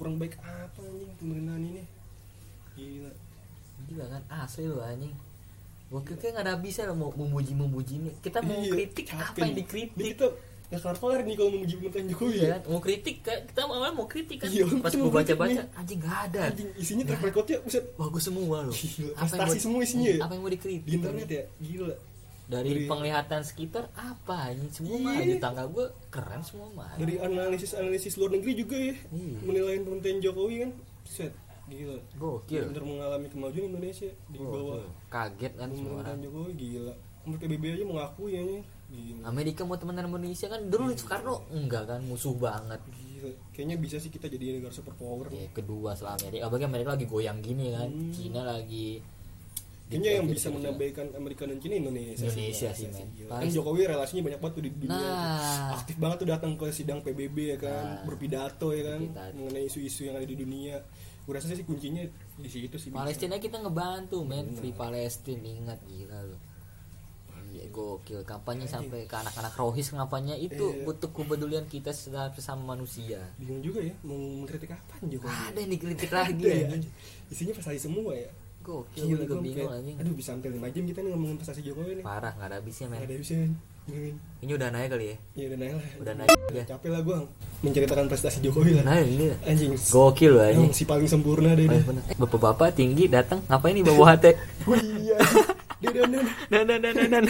kurang baik apa anjing pemerintahan ini gila. Gila kan asli lu anjing. Gue kira nggak ada bisa lo mau memuji memuji ini kita mau Iya, kritik capek. apa yang dikritik? Kita nggak kelar nih kalau memuji pemerintahan Jokowi Iya ya. kan? mau kritik kan kita awalnya mau kritik kan. Iya, pas mau kritik baca-baca nih. anjing nggak ada. Anjing isinya track recordnya buset. Bagus semua loh Gila, Apa yang prestasi mau- semua isinya ya? apa yang mau dikritik? Di internet ya gila dari Dari- penglihatan sekitar apa anjing semua Iya. di tangga gue keren semua mah. Dari analisis analisis luar negeri juga ya. Iya. menilai pemerintahan Jokowi kan set gila. Gokil. Bener mengalami kemajuan Indonesia di bawah. Kaget kan semua orang. Jokowi gila. Sampai PBB aja mengakui ya nya. gila. Amerika mau temenan Indonesia kan dulu Soekarno enggak kan musuh banget. Gila. Kayaknya bisa sih kita jadi negara superpower ya kedua setelah Amerika. Apalagi Amerika lagi goyang gini kan. Hmm. Cina lagi Kayaknya yang bisa menambahkan Amerika dan Cina Indonesia. Indonesia sih, men. Kan Paling- Jokowi relasinya banyak banget tuh di dunia. Nah. Aktif banget tuh datang ke sidang PBB ya kan, Nah. berpidato ya kan Berpidato. mengenai isu-isu yang ada di dunia. Gue rasa sih kuncinya di situ sih. Palestina kita ngebantu men free Palestina ingat gila lu Iya, gokil kampanye sampai ke anak-anak rohis kampanye itu Iya. butuh kepedulian kita sesama sesama manusia Bingung juga ya mau mengkritik kapan Jokowi. ada yang dikritik lagi ya. Isinya prestasi semua ya. Gokil Gila, gue juga bingung anjing Aduh bisa sampai 5 jam kita nih ngomongin prestasi Jokowi nih. parah nggak ada habisnya men Gak ada bisa. Bingungin. ini udah naik kali ya Ya udah naik lah. Udah naik ya. Capek lah gue menceritakan prestasi Jokowi lah. naik ini Anjing. gokil loh anjing si paling sempurna deh. Paling bener. Eh, bapak-bapak tinggi datang ngapain nih bawa hati Oh iya. Dia dan dan dan dan dan dan